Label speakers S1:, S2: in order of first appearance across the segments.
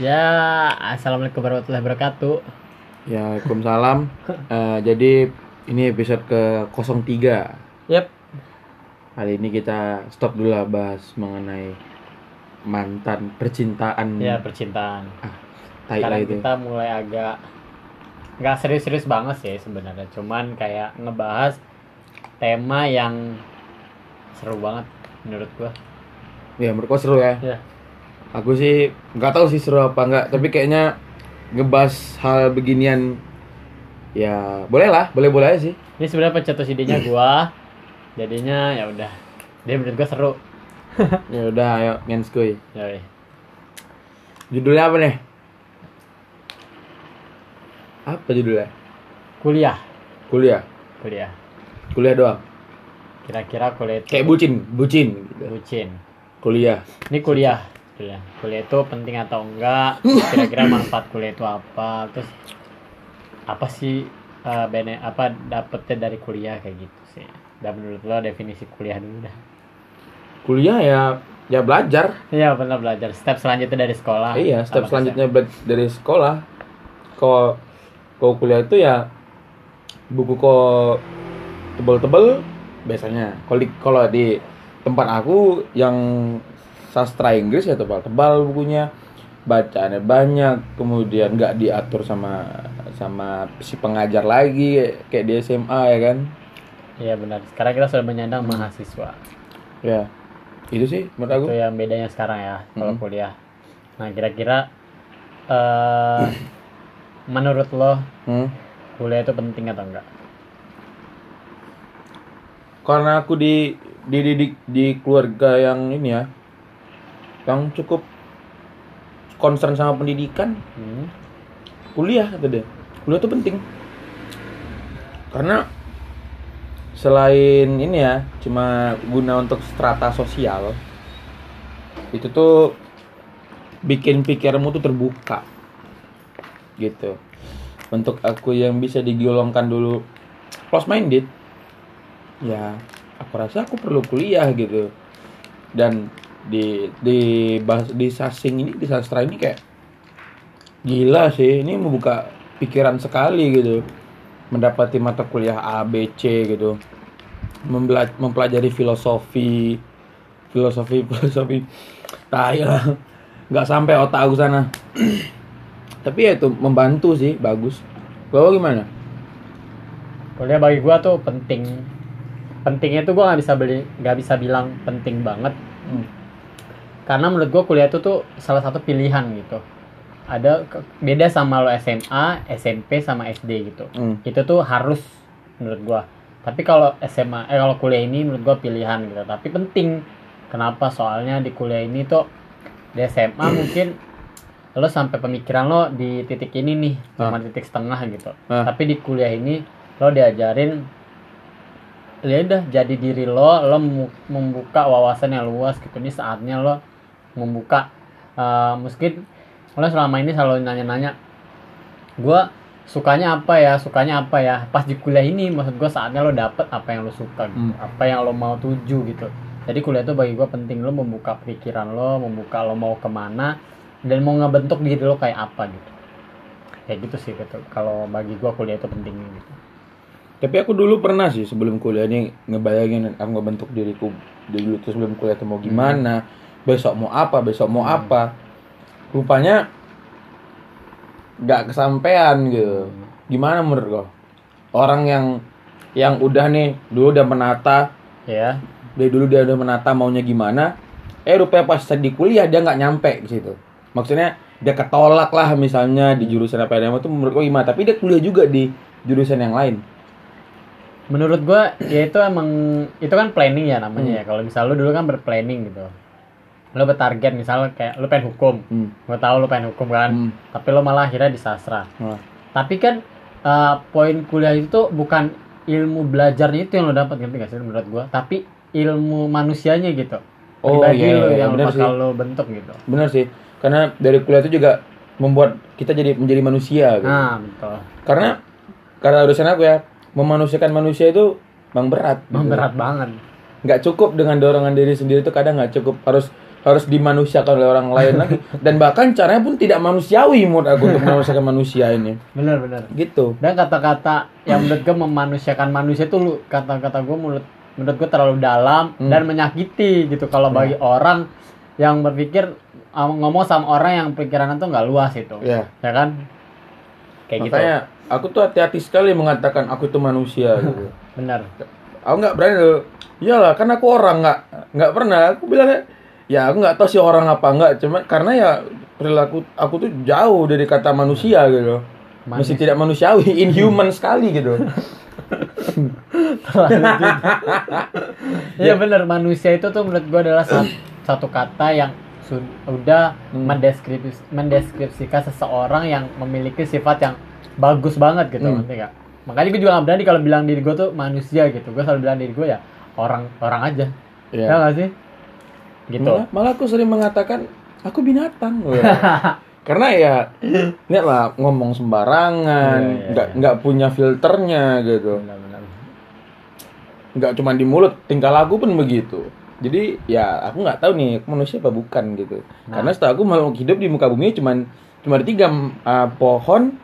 S1: Ya, assalamualaikum warahmatullahi wabarakatuh.
S2: Ya, Waalaikumsalam. Eh, jadi ini episode ke 03.
S1: Yep.
S2: Kali ini kita stop dulu lah bahas mengenai mantan percintaan.
S1: Ya percintaan.
S2: tai lah
S1: Sekarang
S2: itu.
S1: kita mulai agak nggak serius-serius banget sih sebenarnya. Cuman kayak ngebahas tema yang seru banget menurut gua.
S2: Ya, menurut gua seru ya.
S1: Ya.
S2: Aku sih nggak tahu sih seru apa enggak, tapi kayaknya ngebahas hal beginian ya boleh lah, boleh-boleh aja sih.
S1: Ini sebenarnya pencetus idenya gua. Jadinya ya udah. Dia menurut gua seru.
S2: Ya udah, ayo ngenskuy.
S1: Yoi.
S2: Judulnya apa nih? Apa judulnya?
S1: Kuliah.
S2: Kuliah.
S1: Kuliah.
S2: Kuliah doang.
S1: Kira-kira kuliah itu
S2: Kayak bucin, bucin gitu.
S1: bucin.
S2: Kuliah.
S1: Ini kuliah. Kuliah. Kuliah itu penting atau enggak? Kira-kira manfaat kuliah itu apa? Terus apa sih eh, bene apa dapetnya dari kuliah kayak gitu sih? Dan menurut lo definisi kuliah dulu dah.
S2: Kuliah ya ya belajar.
S1: Iya benar belajar. Step selanjutnya dari sekolah.
S2: iya, step selanjutnya bela- dari sekolah. Kalau kalau kuliah itu ya buku kok tebel-tebel biasanya. Kalau di kalau di tempat aku yang sastra Inggris ya tebal-tebal bukunya. Bacaannya banyak, kemudian nggak diatur sama sama si pengajar lagi kayak di SMA ya kan.
S1: Iya benar. Sekarang kita sudah menyandang mahasiswa.
S2: Ya. Itu sih menurut aku.
S1: Itu yang bedanya sekarang ya kalau
S2: Hmm.
S1: kuliah. Nah kira-kira eh menurut lo
S2: Hmm.
S1: kuliah itu penting atau enggak?
S2: karena aku di dididik di keluarga yang ini ya yang cukup concern sama pendidikan?
S1: Hmm.
S2: kuliah kata dia. Kuliah tuh penting. Karena selain ini ya cuma guna untuk strata sosial itu tuh bikin pikiranmu tuh terbuka. Gitu. Untuk aku yang bisa digolongkan dulu close minded ya aku rasa aku perlu kuliah gitu. Dan di di bahas di sasing ini di sastra ini kayak gila sih. Ini membuka pikiran sekali gitu. Mendapati mata kuliah A B C gitu. Membela- mempelajari filosofi filosofi filosofi tai lah. Nggak sampai otak aku sana. Tapi ya itu membantu sih bagus. Kalau gimana?
S1: Kuliah bagi gua tuh penting. Pentingnya tuh gua nggak bisa beli nggak bisa bilang penting banget.
S2: Hmm.
S1: Karena menurut gua kuliah itu tuh salah satu pilihan gitu. Ada beda sama lo SMA, SMP sama SD gitu.
S2: Hmm.
S1: Itu tuh harus menurut gua. Tapi kalau SMA eh kalau kuliah ini menurut gua pilihan gitu. Tapi penting. Kenapa? Soalnya di kuliah ini tuh di SMA mungkin lo sampai pemikiran lo di titik ini nih, cuma titik setengah gitu.
S2: Ah.
S1: Tapi di kuliah ini lo diajarin ya udah jadi diri lo lo membuka wawasan yang luas gitu ini saatnya lo membuka. Eh, mungkin lo selama ini selalu nanya-nanya gua sukanya apa ya? Sukanya apa ya? Pas di kuliah ini maksud gua saatnya lo dapet apa yang lo suka gitu
S2: Hmm.
S1: apa yang lo mau tuju gitu. Jadi kuliah itu bagi gua penting lo membuka pikiran lo membuka lo mau ke mana dan mau ngebentuk diri lo kayak apa gitu. Kayak gitu sih gitu. Kalau bagi gua kuliah itu penting gitu.
S2: Tapi aku dulu pernah sih sebelum kuliah ini ngebayangin aku ngebentuk diriku dulu tuh sebelum kuliah tuh mau gimana, besok mau apa, besok mau
S1: Hmm.
S2: apa. Rupanya nggak kesampaian gitu. Gimana menurut kau? Orang yang yang udah nih dulu udah menata,
S1: ya
S2: dari dulu dia udah menata maunya gimana, eh rupanya pas di kuliah dia nggak nyampe ke situ. Maksudnya dia ketolak lah misalnya di jurusan apa yang itu menurut kau gimana? Tapi dia kuliah juga di jurusan yang lain.
S1: menurut gua ya itu emang itu kan planning ya namanya ya kalau misal lu dulu kan berplanning gitu lu bertarget misalnya kayak lu pengen hukum
S2: Hmm.
S1: gua tahu lu pengen hukum kan
S2: Hmm.
S1: tapi lu malah akhirnya di sastra
S2: Nah.
S1: tapi kan eh, poin kuliah itu bukan ilmu belajarnya itu yang lo dapat ngerti gak sih menurut gua tapi ilmu manusianya gitu
S2: Oh,
S1: pribadi
S2: iya,
S1: lo
S2: iya,
S1: yang
S2: benar
S1: bakal
S2: sih.
S1: lo bentuk gitu
S2: Bener sih, karena dari kuliah itu juga membuat kita jadi menjadi manusia. Gitu.
S1: nah betul
S2: Karena karena urusan aku ya, memanusiakan manusia itu bang berat.
S1: Emang
S2: gitu.
S1: berat banget
S2: Nggak cukup dengan dorongan diri sendiri itu kadang nggak cukup harus harus dimanusiakan oleh orang lain lagi. Dan bahkan caranya pun tidak manusiawi menurut aku untuk memanusiakan manusia ini.
S1: Bener bener
S2: gitu.
S1: Dan kata-kata yang menurut gue memanusiakan manusia itu lu kata-kata gue menurut menurut gue terlalu dalam
S2: Hmm.
S1: dan menyakiti gitu. Kalau bagi orang yang berpikir uh, ngomong sama orang yang pikirannya tuh nggak luas itu.
S2: Ya.
S1: Ya kan? Kayak gitu.
S2: Makanya aku tuh hati-hati sekali mengatakan aku itu manusia gitu.
S1: Bener
S2: aku nggak berani tuh iyalah kan aku orang nggak nggak pernah. Aku bilangnya ya aku nggak tahu sih orang apa nggak cuma karena ya perilaku aku tuh jauh dari kata manusia gitu masih tidak manusiawi inhuman sekali gitu
S1: Iya bener manusia itu tuh menurut gua adalah satu, satu kata yang sud- udah
S2: Hmm.
S1: mendeskripsi, mendeskripsikan seseorang yang memiliki sifat yang bagus banget gitu
S2: Hmm.
S1: nggak? Makanya gue juga gak berani kalau bilang diri gue tuh manusia gitu. Gue selalu bilang diri gue ya orang orang aja.
S2: ya
S1: Ya nggak sih? Gitu.
S2: malah, malah aku sering mengatakan aku binatang karena ya lihat lah ngomong sembarangan
S1: Iya, iya,
S2: nggak
S1: iya.
S2: nggak punya filternya gitu nggak cuma di mulut tingkah laku pun begitu jadi ya aku nggak tahu nih aku manusia apa bukan gitu
S1: Nah.
S2: karena setahu aku makhluk hidup di muka bumi cuman cuma ada tiga uh, pohon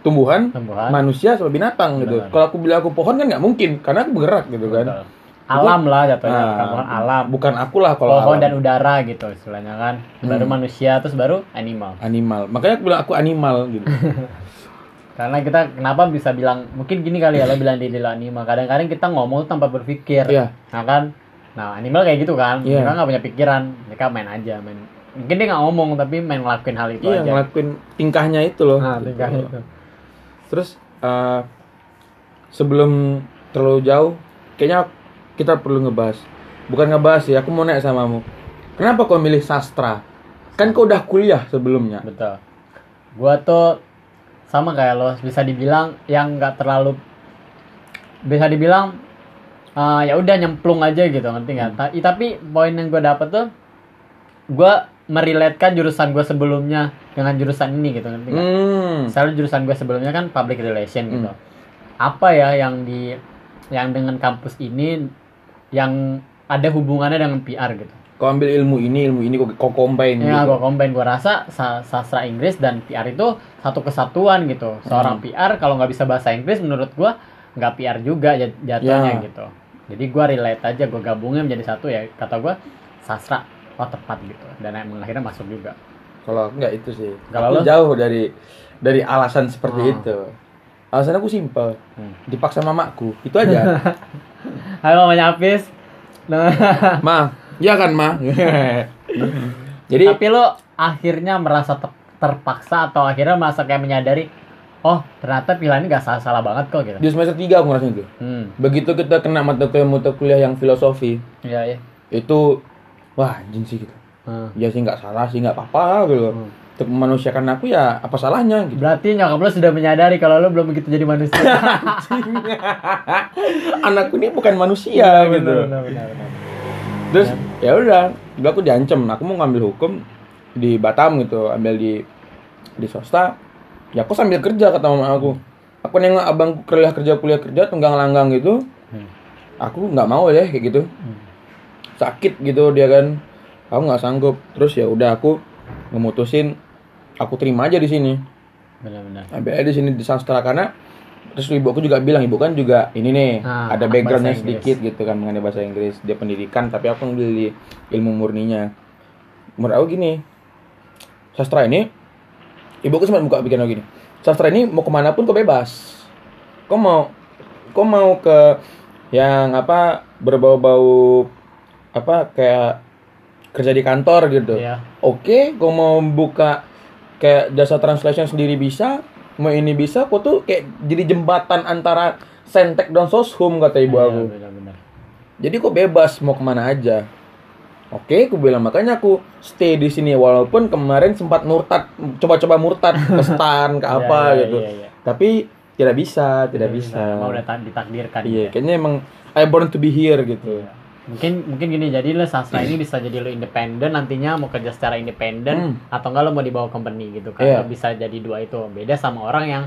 S2: tumbuhan
S1: Tumbuhan.
S2: manusia sama binatang gitu
S1: Benar.
S2: kalau aku bilang aku pohon kan nggak mungkin karena aku bergerak gitu kan
S1: Alam lah jatuhnya,
S2: Nah,
S1: bukan pohon alam.
S2: bukan aku lah kalau
S1: Pohon
S2: alam.
S1: dan udara gitu istilahnya kan. Baru
S2: Hmm.
S1: manusia terus baru animal.
S2: animal makanya aku bilang aku animal gitu
S1: Karena kita kenapa bisa bilang mungkin gini kali ya lo bilang diri lo animal. Kadang-kadang kita ngomong tanpa berpikir.
S2: Iya.
S1: Nah kan, nah animal kayak gitu kan.
S2: Iya.
S1: Mereka nggak punya pikiran, mereka main aja, main. Mungkin dia nggak ngomong tapi main ngelakuin hal itu
S2: iya
S1: aja.
S2: ngelakuin tingkahnya itu loh
S1: Nah,
S2: Gitu.
S1: tingkahnya itu.
S2: terus uh, sebelum terlalu jauh kayaknya kita perlu ngebahas bukan ngebahas sih aku mau nanya samamu kenapa kau milih sastra kan kau udah kuliah sebelumnya
S1: Betul. Gua tuh sama kayak lo bisa dibilang yang nggak terlalu bisa dibilang eh, ya udah nyemplung aja gitu ngerti nggak? I- tapi poin yang gue dapet tuh gue meriletkan jurusan gue sebelumnya dengan jurusan ini gitu ngerti nggak?
S2: hmm
S1: Misalnya jurusan gue sebelumnya kan public relation gitu.
S2: Hmm.
S1: Apa ya yang di yang dengan kampus ini yang ada hubungannya dengan PR gitu?
S2: kau ambil ilmu ini ilmu ini kau, kau combine
S1: Ya,
S2: gitu.
S1: gue combine gue rasa sa- sastra Inggris dan PR itu satu kesatuan gitu. Seorang
S2: Hmm.
S1: PR kalau nggak bisa bahasa Inggris menurut gue nggak PR juga jat- jatuhnya
S2: Ya.
S1: gitu. Jadi gue relate aja gue gabungin menjadi satu ya kata gue sastra oh tepat gitu dan emang akhirnya masuk juga.
S2: kalau nggak itu sih
S1: Kalau lo?
S2: jauh dari dari alasan seperti
S1: Ah.
S2: itu alasan aku simpel
S1: Hmm.
S2: dipaksa mamaku itu aja
S1: Halo mamanya Apis. Nah,
S2: ma ya kan ma jadi
S1: tapi lo akhirnya merasa ter- terpaksa atau akhirnya merasa kayak menyadari oh ternyata pilihan ini gak salah-salah banget kok gitu.
S2: di semester 3 aku ngerasain itu
S1: Hmm.
S2: begitu kita kena mata kuliah mata kuliah yang filosofi
S1: Iya, iya.
S2: itu wah anjing sih gitu
S1: Hmm.
S2: ya sih nggak salah sih nggak apa-apa gitu
S1: Hmm.
S2: Untuk memanusiakan aku ya apa salahnya gitu.
S1: Berarti nyokap lo sudah menyadari kalau lo belum begitu jadi manusia.
S2: anakku ini bukan manusia gitu
S1: Benar, benar, benar, benar.
S2: terus ya. udah udah aku diancam. Aku mau ngambil hukum di Batam gitu. Ambil di di swasta. Ya aku sambil kerja kata mama aku. Aku nengok abangku kuliah kerja kuliah kerja tunggang langgang gitu.
S1: Hmm.
S2: aku nggak mau deh kayak gitu.
S1: Hmm.
S2: sakit gitu dia kan. Aku nggak sanggup. Terus ya udah aku memutusin aku terima aja di sini.
S1: Benar, benar.
S2: ambil aja di sini di sastra karena terus ibu aku juga bilang ibu kan juga ini nih
S1: Ah,
S2: ada backgroundnya sedikit gitu kan mengenai bahasa Inggris. Dia pendidikan tapi aku ngambil di ilmu murninya. Menurut aku gini sastra ini ibu aku sempat buka pikiran aku gini sastra ini mau ke mana pun kau bebas. Kau mau kau mau ke yang apa berbau-bau apa kayak kerja di kantor gitu.
S1: Iya.
S2: oke gue mau buka kayak jasa translation sendiri bisa mau ini bisa kok tuh kayak jadi jembatan antara sentek dan soshum kata ibu
S1: Iya,
S2: aku
S1: benar, benar.
S2: jadi kok bebas mau ke mana aja oke aku bilang makanya aku stay di sini walaupun kemarin sempat murtad coba-coba murtad ke stan ke apa
S1: Iya, iya,
S2: gitu
S1: Iya, iya.
S2: tapi tidak bisa tidak bisa
S1: Mau udah ta- ditakdirkan.
S2: iya
S1: ya.
S2: kayaknya emang I born to be here gitu
S1: Iya. Mungkin mungkin gini jadi lo sastra ini bisa jadi lo independen nantinya mau kerja secara independen
S2: Hmm.
S1: atau enggak lo mau dibawa company gitu kan.
S2: Iya.
S1: Lo bisa jadi dua itu. Beda sama orang yang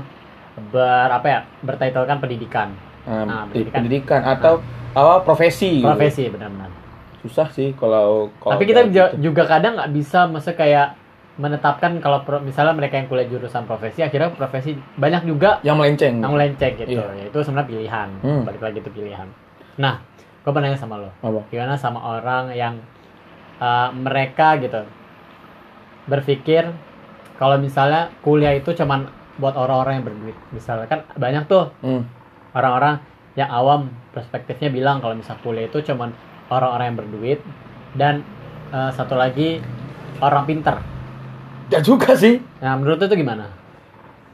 S1: ber apa ya bertitelkan pendidikan
S2: Nah,
S1: Nah,
S2: di
S1: pendidikan.
S2: pendidikan atau apa profesi gitu.
S1: profesi benar-benar
S2: susah sih kalau kalau
S1: Tapi kita
S2: kayak
S1: ju-
S2: gitu.
S1: juga kadang nggak bisa masa kayak menetapkan kalau pro- misalnya mereka yang kuliah jurusan profesi akhirnya profesi banyak juga
S2: yang melenceng
S1: yang melenceng gitu.
S2: Iya.
S1: Ya, itu sebenarnya pilihan.
S2: Hmm.
S1: Balik lagi itu pilihan. Nah, gue nanya sama lo.
S2: apa
S1: Gimana sama orang yang uh, mereka gitu berpikir kalau misalnya kuliah itu cuman buat orang-orang yang berduit. Misalnya kan banyak tuh
S2: hmm.
S1: orang-orang yang awam perspektifnya bilang kalau misal kuliah itu cuman orang-orang yang berduit dan eh, satu lagi orang pintar.
S2: ya juga sih
S1: Nah menurut itu gimana?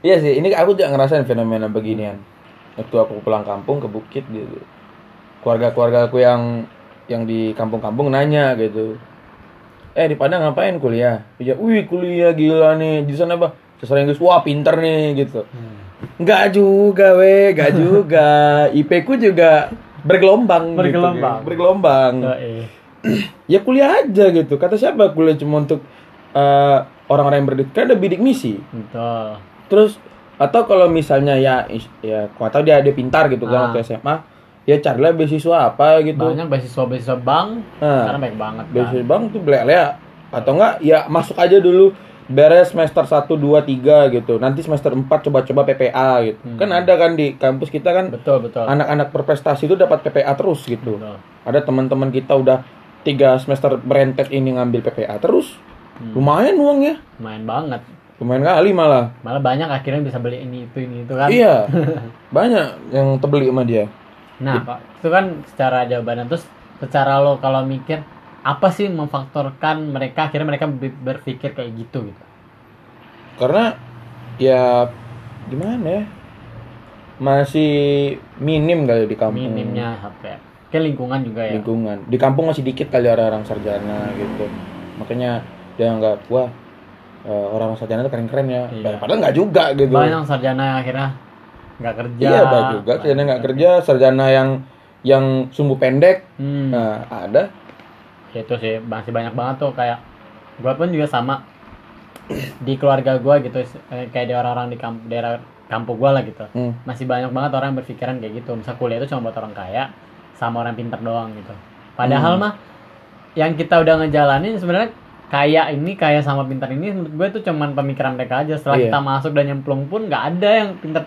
S2: Iya sih, ini aku juga ngerasain fenomena beginian. Waktu aku pulang kampung ke Bukit gitu. Keluarga-keluarga aku yang yang di kampung-kampung nanya gitu. Eh di Padang ngapain kuliah? Iya, wih kuliah gila nih. Di sana apa? Sastra Inggris, wah pinter nih gitu. Enggak juga weh, enggak juga. IP ku juga bergelombang. gitu,
S1: Bergelombang.
S2: kan. bergelombang.
S1: eh.
S2: Ya kuliah aja gitu. Kata siapa kuliah cuma untuk eh, orang-orang yang berduit? Kan ada bidik misi.
S1: Betul.
S2: Terus atau kalau misalnya ya ya kau tahu dia dia pintar gitu
S1: Ah.
S2: kan waktu SMA, ya carilah beasiswa apa gitu.
S1: Banyak beasiswa-beasiswa bank
S2: Nah,
S1: karena baik banget. kan.
S2: beasiswa bang tuh belek atau enggak ya masuk aja dulu beres semester 1 2 3 gitu. Nanti semester 4 coba-coba PPA gitu.
S1: Hmm.
S2: Kan ada kan di kampus kita kan
S1: Betul betul.
S2: anak-anak berprestasi itu dapat PPA terus gitu.
S1: Betul.
S2: Ada teman-teman kita udah tiga semester berentet ini ngambil PPA terus.
S1: Hmm.
S2: Lumayan uangnya.
S1: Main banget.
S2: Lumayan kali malah.
S1: Malah banyak akhirnya bisa beli ini itu ini itu kan.
S2: Iya. Banyak yang terbeli sama dia.
S1: Nah, Pak, itu kan secara jawabannya terus secara lo kalau mikir apa sih memfaktorkan mereka akhirnya mereka berpikir kayak gitu gitu.
S2: karena ya gimana ya masih minim kali di kampung
S1: Minimnya HP. Ke lingkungan juga ya.
S2: lingkungan di kampung masih dikit kali orang-orang sarjana gitu makanya dia nggak wah eh, orang sarjana itu keren-keren ya
S1: Iya.
S2: padahal nggak juga gitu
S1: Banyak sarjana yang akhirnya nggak kerja.
S2: iya banyak juga sarjana nggak kerja sarjana yang yang sumbu pendek
S1: Hmm.
S2: nah ada
S1: itu sih masih banyak banget tuh kayak gua pun juga sama di keluarga gua gitu eh, kayak di orang-orang di kamp daerah kampung gua lah gitu
S2: Hmm.
S1: masih banyak banget orang yang berpikiran kayak gitu misal kuliah itu cuma buat orang kaya sama orang pintar doang gitu padahal
S2: Hmm.
S1: mah yang kita udah ngejalanin sebenarnya kaya ini kaya sama pintar ini menurut gue itu cuman pemikiran mereka aja setelah
S2: Iya.
S1: kita masuk dan nyemplung pun nggak ada yang pintar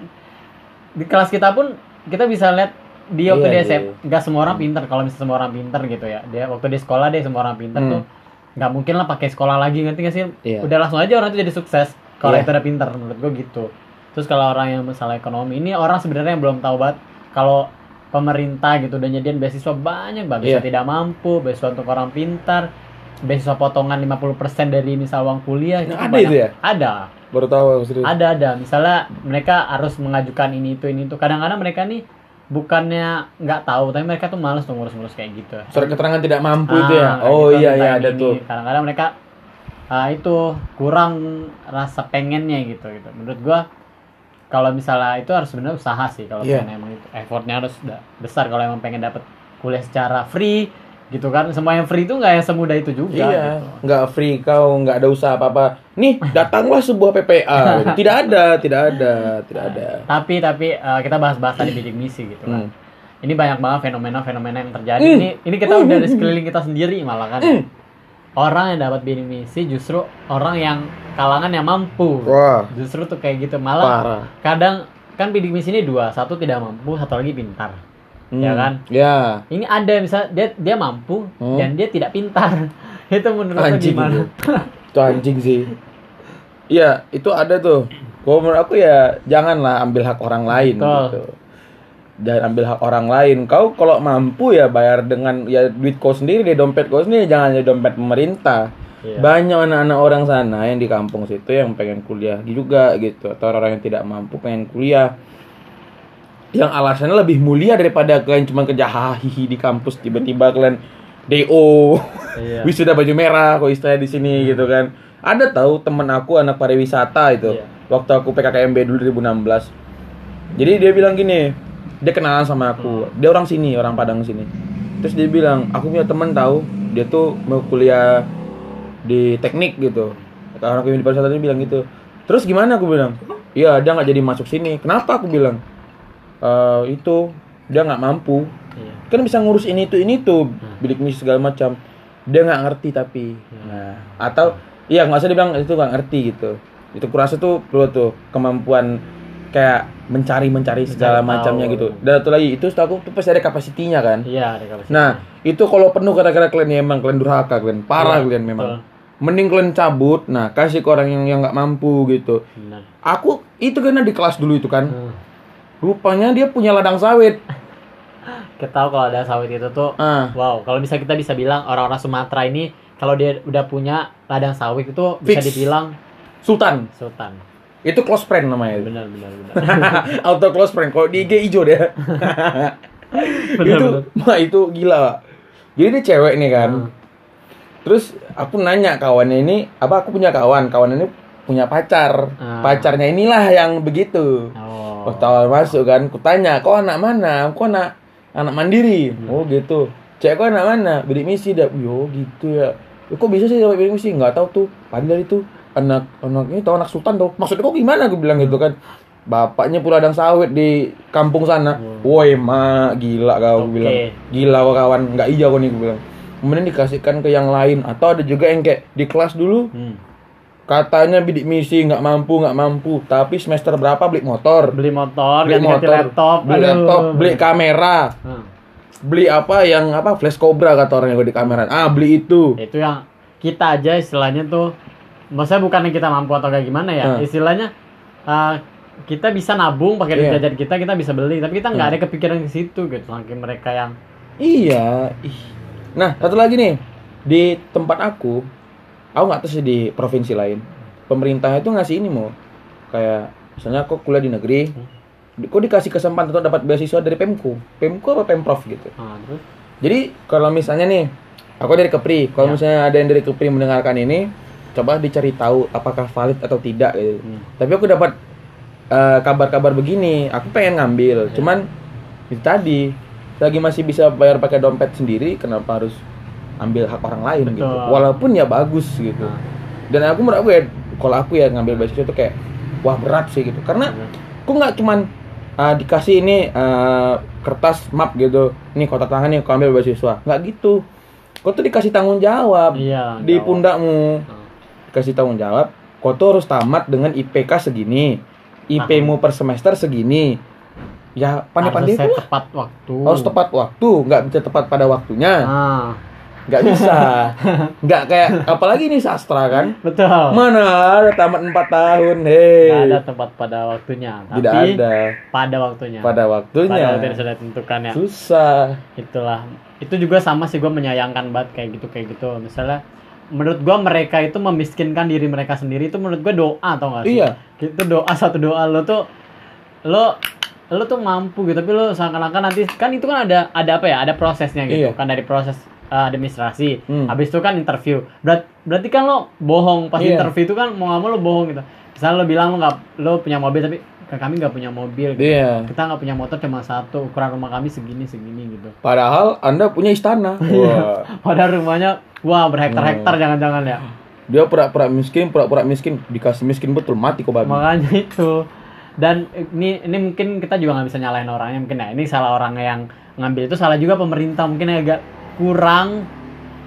S1: di kelas kita pun kita bisa lihat dia waktu
S2: Iya,
S1: di
S2: iya.
S1: SMP nggak semua orang pintar kalau misalnya semua orang pintar gitu ya dia waktu di sekolah deh semua orang pintar
S2: Hmm.
S1: tuh nggak mungkin lah pakai sekolah lagi ngerti gak sih
S2: Iya.
S1: udah langsung aja orang itu jadi sukses kalau
S2: Iya.
S1: itu udah pintar menurut gue gitu terus kalau orang yang masalah ekonomi ini orang sebenarnya yang belum tahu banget kalau pemerintah gitu udah nyediain beasiswa banyak banget beasiswa
S2: Iya.
S1: tidak mampu beasiswa untuk orang pintar beasiswa potongan 50% dari misal uang kuliah
S2: Nah, ada itu ya?
S1: ada
S2: baru tahu serius.
S1: Ada ada. Misalnya mereka harus mengajukan ini itu ini itu. Kadang-kadang mereka nih bukannya nggak tahu tapi mereka tuh males tuh ngurus-ngurus kayak gitu.
S2: Surat keterangan tidak mampu
S1: Ah,
S2: itu ya? oh
S1: gitu,
S2: iya iya ada
S1: ini.
S2: tuh.
S1: Kadang-kadang mereka ah, itu kurang rasa pengennya gitu gitu. Menurut gua kalau misalnya itu harus sebenarnya usaha sih kalau
S2: Iya.
S1: pengen emang itu. Effortnya harus besar kalau emang pengen dapat kuliah secara free gitu kan semua yang free itu nggak yang semudah itu juga
S2: Iya,
S1: gitu.
S2: nggak free kau, nggak ada usaha apa-apa. Nih, datanglah sebuah PPA. gitu. tidak ada, tidak ada, tidak ada.
S1: tapi tapi eh, kita bahas-bahas tadi bidik misi gitu kan
S2: Hmm.
S1: ini banyak banget fenomena-fenomena yang terjadi
S2: Hmm.
S1: ini ini kita udah dari sekeliling kita sendiri malah kan
S2: Hmm.
S1: orang yang dapat bidik misi justru orang yang kalangan yang mampu
S2: Wah,
S1: justru tuh kayak gitu malah
S2: parah.
S1: kadang kan bidik misi ini dua satu tidak mampu satu lagi pintar
S2: Hmm.
S1: Ya kan?
S2: Ya.
S1: ini ada misalnya dia dia mampu
S2: Hmm.
S1: dan dia tidak pintar itu menurut
S2: Anjing
S1: gimana
S2: itu. Anjing sih. Iya, itu ada tuh. Kalau menurut aku ya janganlah ambil hak orang lain
S1: Betul.
S2: gitu. Jangan ambil hak orang lain. Kau kalau mampu ya bayar dengan ya duit kau sendiri, di dompet kau sendiri, jangan di dompet pemerintah.
S1: Iya.
S2: Banyak anak-anak orang sana yang di kampung situ yang pengen kuliah juga gitu atau orang yang tidak mampu pengen kuliah yang alasannya lebih mulia daripada kalian cuma kerja hahihi di kampus tiba-tiba kalian DO
S1: Iya.
S2: wisuda baju merah kok istilahnya di sini gitu kan. Ada tahu temen aku anak pariwisata itu
S1: Iya.
S2: waktu aku PKKMB dulu 2016 jadi dia bilang gini dia kenalan sama aku dia orang sini orang Padang sini. Terus dia bilang aku punya temen tahu dia tuh mau kuliah di teknik gitu. Orang di pariwisata ini bilang gitu. Terus gimana aku bilang? Iya dia nggak jadi masuk sini? Kenapa? aku bilang "Eh, itu dia nggak mampu
S1: Iya.
S2: kan bisa ngurus ini tuh ini tuh
S1: Hmm.
S2: bidik misi segala macam dia nggak ngerti tapi
S1: Hmm.
S2: nah atau iya nggak usah dibilang itu nggak ngerti gitu itu kurasa tuh perlu tuh kemampuan kayak mencari mencari segala
S1: Mencari
S2: macamnya
S1: tahu.
S2: gitu dan satu lagi itu setahu aku tuh pasti ada kapasitinya kan
S1: Iya, ada kapasitas.
S2: nah itu kalau penuh kata-kata kalian ya emang kalian durhaka kalian parah
S1: Iya,
S2: kalian memang
S1: betul.
S2: mending kalian cabut nah kasih ke orang yang yang nggak mampu gitu
S1: Benar.
S2: aku itu karena di kelas dulu itu kan
S1: Hmm.
S2: Rupanya dia punya ladang sawit
S1: Kita tahu kalau ada sawit itu tuh
S2: ah
S1: Wow, kalau bisa kita bisa bilang orang-orang Sumatera ini kalau dia udah punya ladang sawit itu bisa
S2: Fix.
S1: dibilang
S2: Sultan
S1: sultan.
S2: itu close friend namanya.
S1: Benar, benar, benar.
S2: auto close friend kalau di IG hijau deh
S1: Benar,
S2: itu
S1: benar.
S2: wah itu gila Pak. jadi dia cewek nih kan
S1: Hmm.
S2: terus aku nanya kawannya ini apa aku punya kawan kawan ini punya pacar
S1: Ah.
S2: pacarnya inilah yang begitu
S1: Oh.
S2: Awal masuk kan, kutanya, kau anak mana? Kau anak anak mandiri.
S1: Hmm.
S2: Oh gitu. Cek kau anak mana? Bidik misi dah. Yo gitu ya. "Eh, kok bisa sih dapat bidik misi? Nggak tahu tuh. Padahal itu anak anak ini tahu anak sultan tuh. Maksudnya kok gimana? Aku bilang gitu kan. Bapaknya pula ladang sawit di kampung sana.
S1: Hmm.
S2: Woi mak, gila kau
S1: Oke.
S2: bilang. Gila kau kawan, nggak iya kau nih aku bilang. Kemudian dikasihkan ke yang lain atau ada juga yang kayak di kelas dulu
S1: Hmm.
S2: Katanya bidik misi nggak mampu nggak mampu tapi semester berapa beli motor
S1: Beli motor,
S2: beli
S1: ganti-ganti
S2: motor,
S1: laptop,
S2: beli
S1: Aduh.
S2: laptop, beli kamera,
S1: Hmm.
S2: beli apa yang apa flash cobra kata orang yang di kamera. Ah, beli itu.
S1: Itu yang kita aja istilahnya tuh maksudnya bukan yang kita mampu atau kayak gimana ya.
S2: Hmm.
S1: Istilahnya uh, kita bisa nabung pakai duit
S2: Iya.
S1: jajan kita, kita bisa beli, tapi kita nggak
S2: Hmm.
S1: ada kepikiran ke situ gitu. Saking mereka yang
S2: Iya. Ih. Nah, satu lagi nih di tempat aku, aku nggak tahu sih di provinsi lain. Pemerintah itu ngasih ini mau kayak misalnya aku kuliah di negeri, kok dikasih kesempatan untuk dapat beasiswa dari Pemko, Pemko apa Pemprov gitu.
S1: ah, terus
S2: Jadi kalau misalnya nih, aku dari Kepri, kalau
S1: Ya.
S2: misalnya ada yang dari Kepri mendengarkan ini, coba dicari tahu apakah valid atau tidak gitu.
S1: Hmm.
S2: Tapi aku dapat eh, kabar-kabar begini, aku pengen ngambil,
S1: Ya.
S2: cuman itu tadi lagi masih bisa bayar pakai dompet sendiri, kenapa harus ambil hak orang lain gitu?
S1: Betul.
S2: Walaupun ya bagus gitu.
S1: Nah.
S2: Dan aku menurut aku ya, kalau aku ya ngambil beasiswa itu kayak wah berat sih gitu, karena aku nggak cuman uh, dikasih ini uh, kertas map gitu nih kotak tangan nih kau ambil beasiswa nggak gitu kau tuh dikasih tanggung jawab
S1: Iya,
S2: di
S1: jawab.
S2: pundakmu
S1: Hmm.
S2: dikasih tanggung jawab kau tuh harus tamat dengan IPK segini IP-mu per semester segini ya pandai-pandai
S1: Harus
S2: pula
S1: tepat waktu.
S2: harus tepat waktu nggak bisa tepat pada waktunya
S1: Ah,
S2: nggak bisa nggak kayak apalagi ini sastra kan
S1: betul.
S2: mana ada tamat 4 tahun
S1: Nggak
S2: hei
S1: ada tepat pada waktunya.
S2: tidak
S1: Tapi
S2: ada
S1: pada waktunya.
S2: pada waktunya
S1: Pada waktu yang sudah ditentukan ya.
S2: susah
S1: Itulah. Itu juga sama sih gue menyayangkan banget kayak gitu kayak gitu. Misalnya menurut gua mereka itu memiskinkan diri mereka sendiri itu menurut gua doa atau enggak sih?
S2: Iya.
S1: Itu doa satu doa lo tuh lo lo tuh mampu gitu tapi lo seakan-akan nanti kan itu kan ada ada apa ya ada prosesnya gitu
S2: Iya.
S1: kan dari proses uh, administrasi
S2: Hmm.
S1: habis itu kan interview Berat, berarti kan lo bohong pas
S2: Iya.
S1: interview itu kan mau nggak mau lo bohong gitu misalnya lo bilang lo nggak lo punya mobil tapi "Ke kami nggak punya mobil gitu.
S2: Iya.
S1: kita nggak punya motor cuma satu ukuran rumah kami segini segini gitu
S2: Padahal Anda punya istana. Wah.
S1: padahal rumahnya wah
S2: Hmm.
S1: berhektar-hektar jangan-jangan ya
S2: Dia pura-pura miskin, pura-pura miskin, dikasih miskin betul mati kok babi.
S1: makanya itu dan ini ini mungkin kita juga nggak bisa nyalain orangnya mungkin ya ini salah orang yang ngambil itu salah juga pemerintah mungkin agak kurang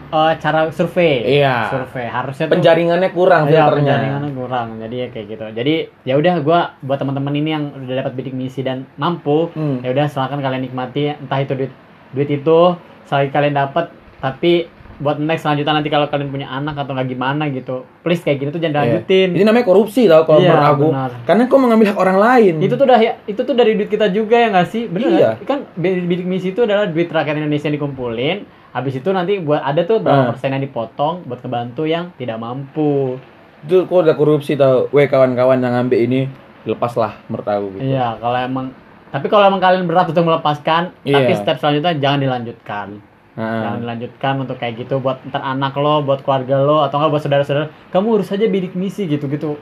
S1: eh, cara survei
S2: Iya.
S1: survei harusnya tuh
S2: Penjaringannya kurang
S1: Iya,
S2: filternya.
S1: penjaringannya kurang jadi ya kayak gitu jadi ya udah gua buat teman-teman ini yang udah dapat bidik misi dan mampu
S2: Hmm.
S1: ya udah silakan kalian nikmati entah itu duit duit itu selagi kalian dapat tapi buat next selanjutnya nanti kalau kalian punya anak atau nggak gimana gitu please kayak gini tuh jangan
S2: Iya.
S1: lanjutin
S2: Ini namanya korupsi tau kalau
S1: Iya,
S2: menurut aku.
S1: benar.
S2: Karena kau mengambil hak orang lain.
S1: itu tuh udah ya itu tuh dari duit kita juga ya nggak sih bener
S2: Iya.
S1: kan bi- bidik misi itu adalah duit rakyat Indonesia yang dikumpulin habis itu nanti buat ada tuh berapa
S2: Ah.
S1: persen yang dipotong buat kebantu yang tidak mampu
S2: itu kok udah korupsi tau. Weh kawan-kawan yang ngambil ini lepaslah menurut aku gitu.
S1: iya kalau emang tapi kalau emang kalian berat untuk melepaskan tapi
S2: Iya.
S1: step selanjutnya jangan dilanjutkan jangan dilanjutkan untuk kayak gitu buat ntar anak lo buat keluarga lo atau enggak buat saudara-saudara kamu urus aja bidik misi gitu gitu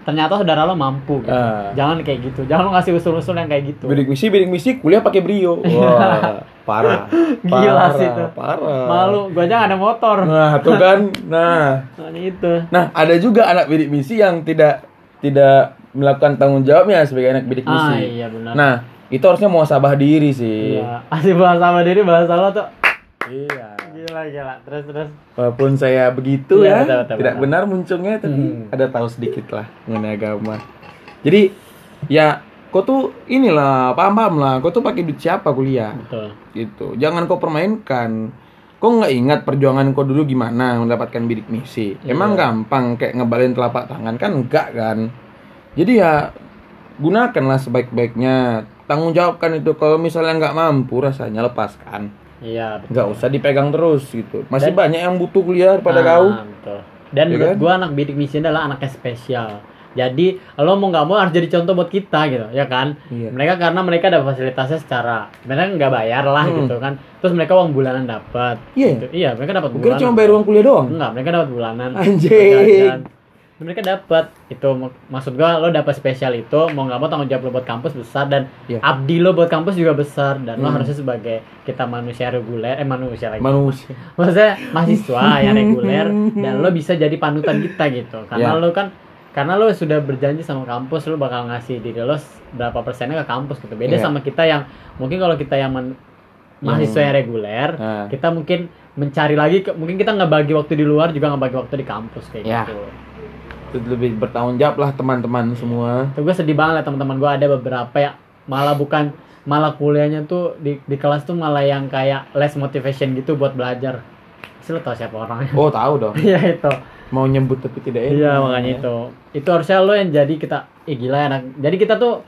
S1: ternyata saudara lo mampu gitu.
S2: Ah.
S1: jangan kayak gitu jangan lo ngasih usul-usul yang kayak gitu
S2: bidik misi, bidik misi, kuliah pakai brio. Wah, parah.
S1: Gila
S2: Parah,
S1: sih itu.
S2: Parah.
S1: malu gua aja ada motor
S2: Nah, tuh kan. Nah,
S1: Makanya itu
S2: Nah, ada juga anak bidik misi yang tidak tidak melakukan tanggung jawabnya sebagai anak bidik misi.
S1: ah iya benar
S2: Nah, itu harusnya muasabah diri sih
S1: Iya. Asli bahasa sama diri bahasa lo tuh.
S2: Iya
S1: Gila gila. Terus terus.
S2: walaupun saya begitu
S1: Iya,
S2: ya
S1: betul, betul,
S2: tidak
S1: betul.
S2: benar munculnya tapi
S1: Hmm.
S2: ada tahu sedikit lah mengenai agama jadi ya kau tuh inilah paham paham lah kau tuh pakai duit siapa kuliah
S1: Betul.
S2: gitu jangan kau permainkan kau nggak ingat perjuangan kau dulu gimana mendapatkan bidik misi emang
S1: Iya.
S2: gampang kayak ngebalin telapak tangan kan enggak kan jadi ya gunakanlah sebaik-baiknya tanggung jawabkan itu kalau misalnya nggak mampu rasanya lepaskan
S1: Iya. betul.
S2: nggak usah dipegang terus gitu masih
S1: Dan-
S2: banyak yang butuh kuliah pada
S1: Ah,
S2: kau
S1: Betul. Dan menurut
S2: kan?
S1: gua anak bidik misi adalah anaknya spesial. Jadi lo mau nggak mau harus jadi contoh buat kita gitu, ya kan?
S2: Iya.
S1: Mereka karena mereka ada fasilitasnya secara, mereka nggak bayar lah
S2: Hmm.
S1: gitu kan. Terus mereka uang bulanan dapat.
S2: Iya.
S1: Gitu. Iya, mereka dapat
S2: Gue
S1: bulanan.
S2: cuma bayar uang kuliah doang
S1: Enggak, mereka dapat bulanan.
S2: Anjing.
S1: Mereka dapat itu mak- maksud gua lo dapat spesial itu mau nggak mau tanggung jawab lo buat kampus besar dan
S2: Iya.
S1: abdi lo buat kampus juga besar dan lo
S2: Hmm.
S1: harusnya sebagai kita manusia reguler eh manusia lagi
S2: manusia
S1: maksudnya mahasiswa yang reguler dan lo bisa jadi panutan kita gitu karena
S2: Ya.
S1: lo kan karena lo sudah berjanji sama kampus lo bakal ngasih diri lo berapa persennya ke kampus gitu beda
S2: Ya.
S1: sama kita yang mungkin kalau kita yang men- mahasiswa yang reguler
S2: Nah.
S1: kita mungkin mencari lagi mungkin kita nggak bagi waktu di luar juga nggak bagi waktu di kampus kayak
S2: Ya.
S1: gitu
S2: itu lebih bertanggung jawab lah teman-teman semua
S1: Tuh gue sedih banget teman-teman gue ada beberapa ya malah bukan malah kuliahnya tuh di, di kelas tuh malah yang kayak less motivation gitu buat belajar. Sih lo tau siapa orangnya?
S2: oh tahu dong
S1: Iya itu.
S2: mau nyebut tapi tidak enak.
S1: Iya makanya itu. Itu harusnya lo yang jadi kita, ih gila ya. anak- Jadi kita tuh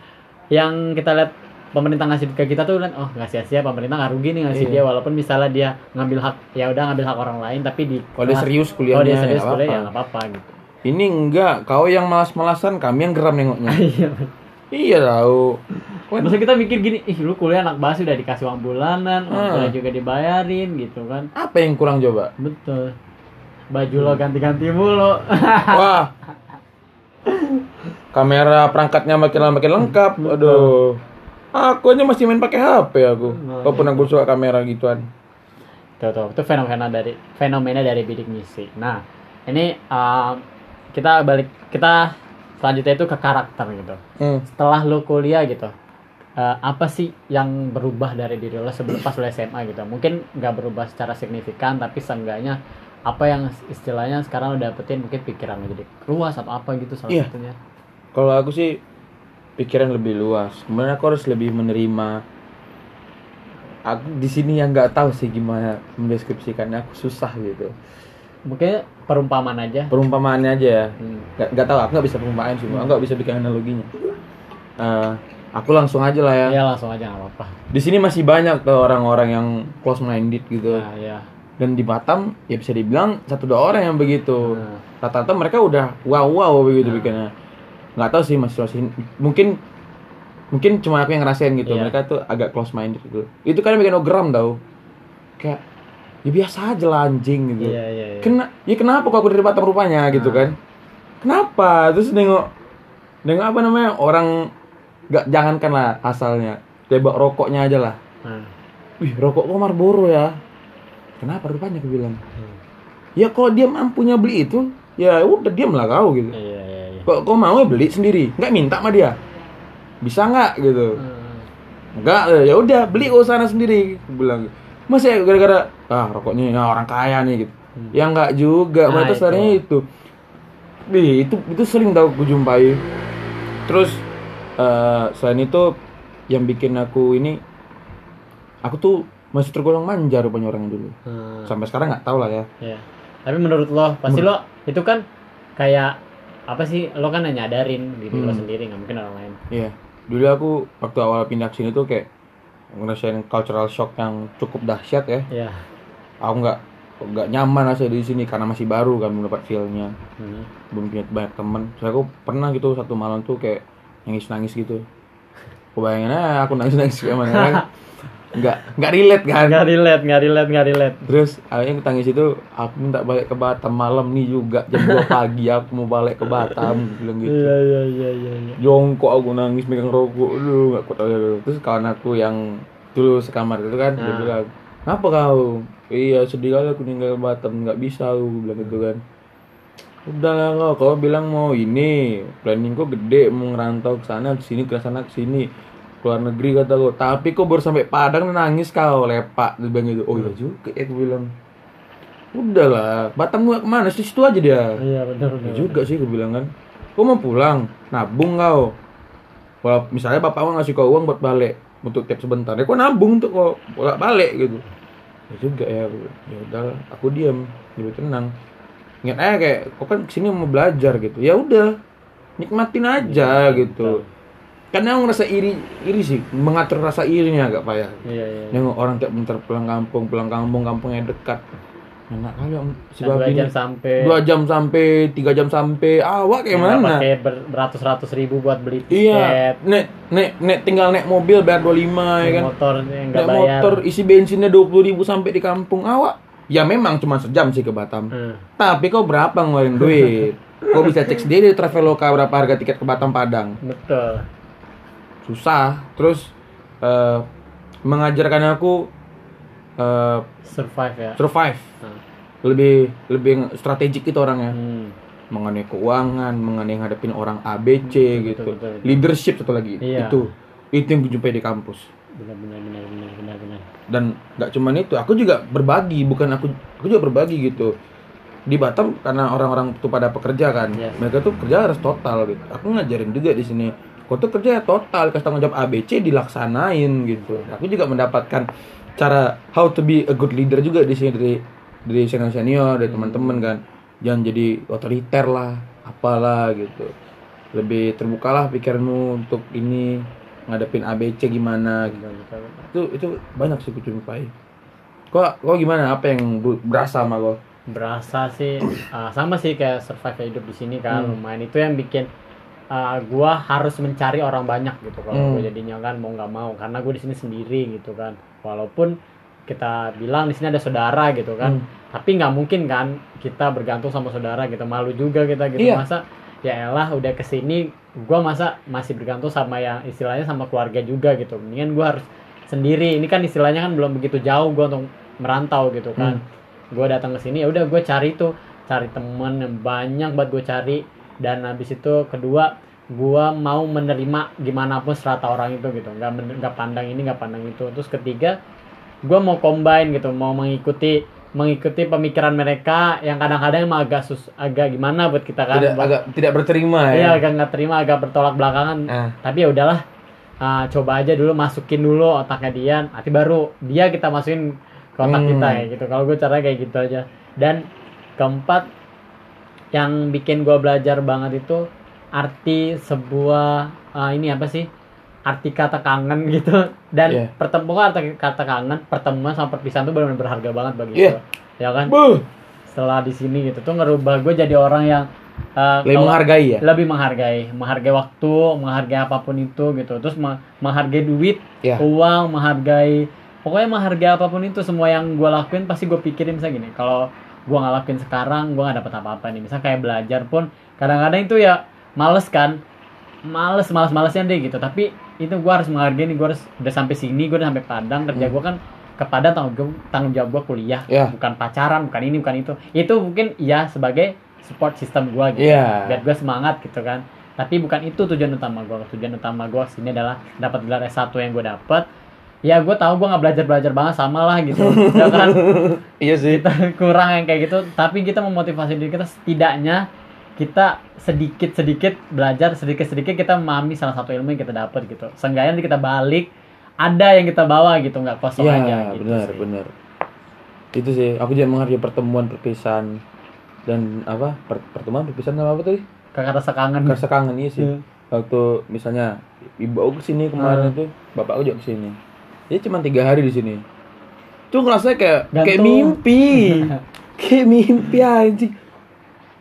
S1: yang kita lihat pemerintah ngasih ke kita tuh oh nggak sia-sia pemerintah nggak rugi nih ngasih
S2: Iya.
S1: dia walaupun misalnya dia ngambil hak ya udah ngambil hak orang lain tapi di
S2: kalau dia serius
S1: kalau
S2: kuliahnya
S1: dia serius
S2: nggak
S1: kuliah ya nggak apa-apa gitu.
S2: Ini enggak kau yang malas-malasan kami yang geram nengoknya
S1: Iya.
S2: iya tahu
S1: Maksudnya kita mikir gini, ih lu kuliah anak bahasa udah dikasih uang bulanan, uang
S2: Hmm.
S1: kuliah juga dibayarin gitu kan.
S2: apa yang kurang coba
S1: Betul. Baju lo ganti-ganti mulu.
S2: wah kamera perangkatnya makin lama makin lengkap aduh aku aja masih main pakai HP aku
S1: Nah,
S2: walaupun aku suka kamera gituan
S1: tuh, tuh, itu fenomena dari fenomena dari bidik misi. Nah, ini uh, kita balik kita selanjutnya itu ke karakter gitu.
S2: hmm.
S1: Setelah lu kuliah gitu, uh, apa sih yang berubah dari diri lo sebelum pas lu SMA gitu? Mungkin nggak berubah secara signifikan, tapi seenggaknya apa yang istilahnya sekarang lo dapetin mungkin pikiran lo jadi luas atau apa gitu salah
S2: Iya.
S1: satunya.
S2: Kalau aku sih pikiran lebih luas. Kemudian aku harus lebih menerima. Aku di sini yang nggak tahu sih gimana mendeskripsikannya. Aku susah gitu.
S1: Mungkin perumpamaan aja.
S2: Perumpamaannya aja ya.
S1: Hmm.
S2: Nggak nggak tahu. Aku nggak bisa perumpamaan sih. Aku nggak bisa bikin analoginya. Eh, aku langsung aja lah ya.
S1: Ya langsung aja nggak apa-apa.
S2: Di sini masih banyak tuh orang-orang yang close minded gitu.
S1: Nah, ya.
S2: Dan di Batam ya bisa dibilang satu dua orang yang begitu.
S1: Nah,
S2: rata-rata mereka udah wow wow begitu
S1: Nah.
S2: bikinnya nggak tahu sih masih masih mungkin mungkin cuma aku yang ngerasain gitu
S1: Iya.
S2: mereka tuh agak close minded gitu itu kan bikin aku geram tau kayak ya biasa aja lah anjing gitu.
S1: Iya, iya, iya.
S2: kena ya kenapa kok aku dari Batam rupanya gitu
S1: Nah.
S2: kan? Kenapa? Terus nengok nengok apa namanya orang nggak jangankan lah asalnya. Tebak rokoknya aja lah.
S1: Nah,
S2: wih rokok kok Marlboro ya? Kenapa rupanya aku bilang?
S1: Hmm.
S2: ya kalau dia mampunya beli itu ya udah diam lah kau gitu.
S1: Iya, iya, iya.
S2: kok kau mau ya beli sendiri? Nggak minta sama dia? Bisa nggak gitu?
S1: Hmm.
S2: nggak ya udah beli kau sana sendiri Aku bilang masa ya gara-gara ah rokoknya ya orang kaya nih gitu
S1: Hmm.
S2: ya nggak juga
S1: Nah,
S2: mereka
S1: itu.
S2: sebenarnya itu itu itu sering tau aku jumpai terus eh, selain itu yang bikin aku ini aku tuh masih tergolong manja rupanya orang dulu
S1: Hmm.
S2: sampai sekarang nggak tahu lah ya
S1: Iya. Tapi menurut lo, pasti lo itu kan kayak apa sih? Lo kan nyadarin diri lo
S2: Hmm.
S1: sendiri, nggak mungkin orang lain.
S2: Iya, dulu aku waktu awal pindah ke sini tuh kayak ngerasain cultural shock yang cukup dahsyat ya.
S1: Iya.
S2: Aku nggak nggak nyaman aja di sini karena masih baru kan belum dapat feel-nya,
S1: Hmm.
S2: belum punya banyak teman. Terus aku pernah gitu satu malam tuh kayak nangis nangis gitu. Aku bayangin aku nangis nangis kayak mana kan? Nggak nggak relate kan?
S1: Nggak relate, nggak relate, nggak relate.
S2: Terus akhirnya tangis itu aku minta balik ke Batam malam nih juga jam 2 pagi aku mau balik ke Batam bilang gitu.
S1: Iya, iya, iya, iya. iya.
S2: jongkok aku nangis megang rokok lu nggak kuat aja terus kawan aku yang dulu sekamar itu kan dia
S1: Ah.
S2: bilang ngapa kau iya sedih kali aku tinggal Batam nggak bisa aku bilang gitu kan udah lah kau kau bilang mau ini planningku gede mau ngerantau ke sana ke sini ke sana ke sini keluar negeri kata gue tapi kok baru sampai Padang nangis kau lepak. Dia bilang gitu. Oh iya juga ya gue bilang. Udahlah Batam gua ke mana? Situ situ aja dia.
S1: Iya benar
S2: Ya
S1: benar
S2: juga sih gue bilang kan. Kau mau pulang nabung kau. Kalau misalnya bapak mau ngasih kau uang buat balik untuk tiap sebentar. Ya kau nabung untuk kau bolak balik gitu. Ya juga ya ya udah aku diam jadi tenang. Ingat aja kayak kau kan ke sini mau belajar gitu. Ya udah nikmatin aja gitu karena aku ngerasa iri iri sih. Mengatur rasa irinya agak payah.
S1: Iya iya
S2: nengok orang tiap bentar pulang kampung pulang kampung kampungnya dekat. Enak kali om si
S1: Nah, dua jam
S2: ini.
S1: sampai
S2: dua jam sampai tiga jam sampai. Awak kayak mana?
S1: pakai ber- beratus-ratus ribu buat beli tiket.
S2: Iya nek nek nek tinggal naik mobil bayar 25 ya
S1: naik
S2: kan?
S1: motor
S2: naik
S1: nggak bayar.
S2: motor isi bensinnya 20.000 ribu sampai di kampung. Awak ya memang cuma sejam sih ke Batam.
S1: Hmm.
S2: tapi kau berapa ngeluarin duit? Kau bisa cek sendiri di Traveloka berapa harga tiket ke Batam Padang.
S1: Betul
S2: susah terus eh, mengajarkan aku eh,
S1: survive ya
S2: survive
S1: Hmm.
S2: lebih lebih strategik itu orangnya
S1: Hmm.
S2: mengenai keuangan mengenai ngadepin orang ABC
S1: Betul,
S2: gitu
S1: betul, betul.
S2: leadership satu lagi
S1: Iya.
S2: itu itu yang gue jumpai di kampus
S1: benar benar benar benar benar benar
S2: dan nggak cuman itu aku juga berbagi bukan aku aku juga berbagi gitu di Batam karena orang-orang tuh pada pekerja kan
S1: Yes.
S2: mereka tuh kerja harus total gitu aku ngajarin juga di sini kau tuh kerja total kasih tanggung jawab ABC dilaksanain gitu. Aku juga mendapatkan cara how to be a good leader juga di sini dari dari senior senior dari teman-teman kan. Jangan jadi otoriter lah apalah gitu. Lebih terbukalah pikiranmu untuk ini ngadepin ABC gimana gitu. Itu itu banyak sih kujumpai kok kok gimana? Apa yang berasa sama kok
S1: berasa sih ah, sama sih kayak survive hidup di sini kan
S2: Hmm.
S1: lumayan. Itu yang bikin ah, gua harus mencari orang banyak gitu kalau
S2: Hmm.
S1: gue jadinya kan mau nggak mau karena gue di sini sendiri gitu kan. Walaupun kita bilang di sini ada saudara gitu kan
S2: Hmm.
S1: tapi nggak mungkin kan kita bergantung sama saudara gitu malu juga kita gitu.
S2: Iya.
S1: masa ya elah udah ke sini gua masa masih bergantung sama yang istilahnya sama keluarga juga gitu. Mendingan gua harus sendiri. Ini kan istilahnya kan belum begitu jauh gua untuk merantau gitu kan. Gue datang ke sini ya udah gue cari tuh cari temen yang banyak banget gue cari dan habis itu kedua gue mau menerima gimana pun strata orang itu gitu. Nggak nggak pandang ini nggak pandang itu. Terus ketiga gue mau combine gitu mau mengikuti mengikuti pemikiran mereka yang kadang-kadang emang agak sus agak gimana buat kita kan.
S2: Tidak
S1: buat-
S2: agak tidak berterima
S1: iya
S2: ya
S1: agak nggak terima agak bertolak belakangan.
S2: Ah.
S1: tapi ya udahlah ah, coba aja dulu masukin dulu otaknya dia nanti baru dia kita masukin ke otak
S2: Hmm.
S1: kita kayak gitu. Kalau gue caranya kayak gitu aja. Dan keempat yang bikin gue belajar banget itu arti sebuah ah, ini apa sih? Arti kata kangen gitu. Dan
S2: Iya.
S1: pertemuan arti kata kangen pertemuan sama perpisahan tuh benar-benar berharga banget bagi gue ya kan?
S2: Buh,
S1: setelah di sini gitu tuh ngerubah gue jadi orang yang ah,
S2: lebih menghargai ya?
S1: Lebih menghargai. Menghargai waktu menghargai apa pun itu gitu. Terus me- menghargai duit
S2: ya
S1: uang menghargai pokoknya menghargai apa pun itu semua yang gue lakuin pasti gue pikirin misalnya gini. Kalau gue nggak lakuin sekarang gue nggak dapet apa-apa nih. Misalnya kayak belajar pun kadang-kadang itu ya males kan. Males males malesnya deh gitu. Tapi itu gue harus menghargai nih gue harus udah sampai sini gue udah sampai Padang kerja
S2: Hmm.
S1: gue kan ke Padang tanggung jawab tanggung jawab gue kuliah.
S2: Ya.
S1: bukan pacaran bukan ini bukan itu. Itu mungkin ya sebagai support system gue gitu.
S2: Iya.
S1: biar gue semangat gitu kan. Tapi bukan itu tujuan utama gue tujuan utama gue sini adalah dapat gelar S1 yang gue dapat ya gue tahu gue nggak belajar belajar banget sama lah gitu. Ya kan?
S2: Iya sih.
S1: Kita kurang yang kayak gitu tapi kita memotivasi diri kita setidaknya kita sedikit sedikit belajar sedikit sedikit kita memahami salah satu ilmu yang kita dapat gitu. Seenggaknya nanti kita balik ada yang kita bawa gitu nggak kosong
S2: Iya
S1: aja gitu
S2: benar
S1: sih.
S2: benar. Itu sih aku juga menghargai pertemuan perpisahan dan apa per- pertemuan perpisahan sama apa tadi?
S1: Kakak rasa kangen.
S2: Rasa kangen iya sih.
S1: Iya.
S2: waktu misalnya ibu aku ke sini kemarin
S1: Hmm.
S2: tuh bapak aku juga ke sini dia cuma tiga hari di sini. Tuh ngerasa kayak kayak
S1: Gantung.
S2: mimpi. Kayak mimpi anjing.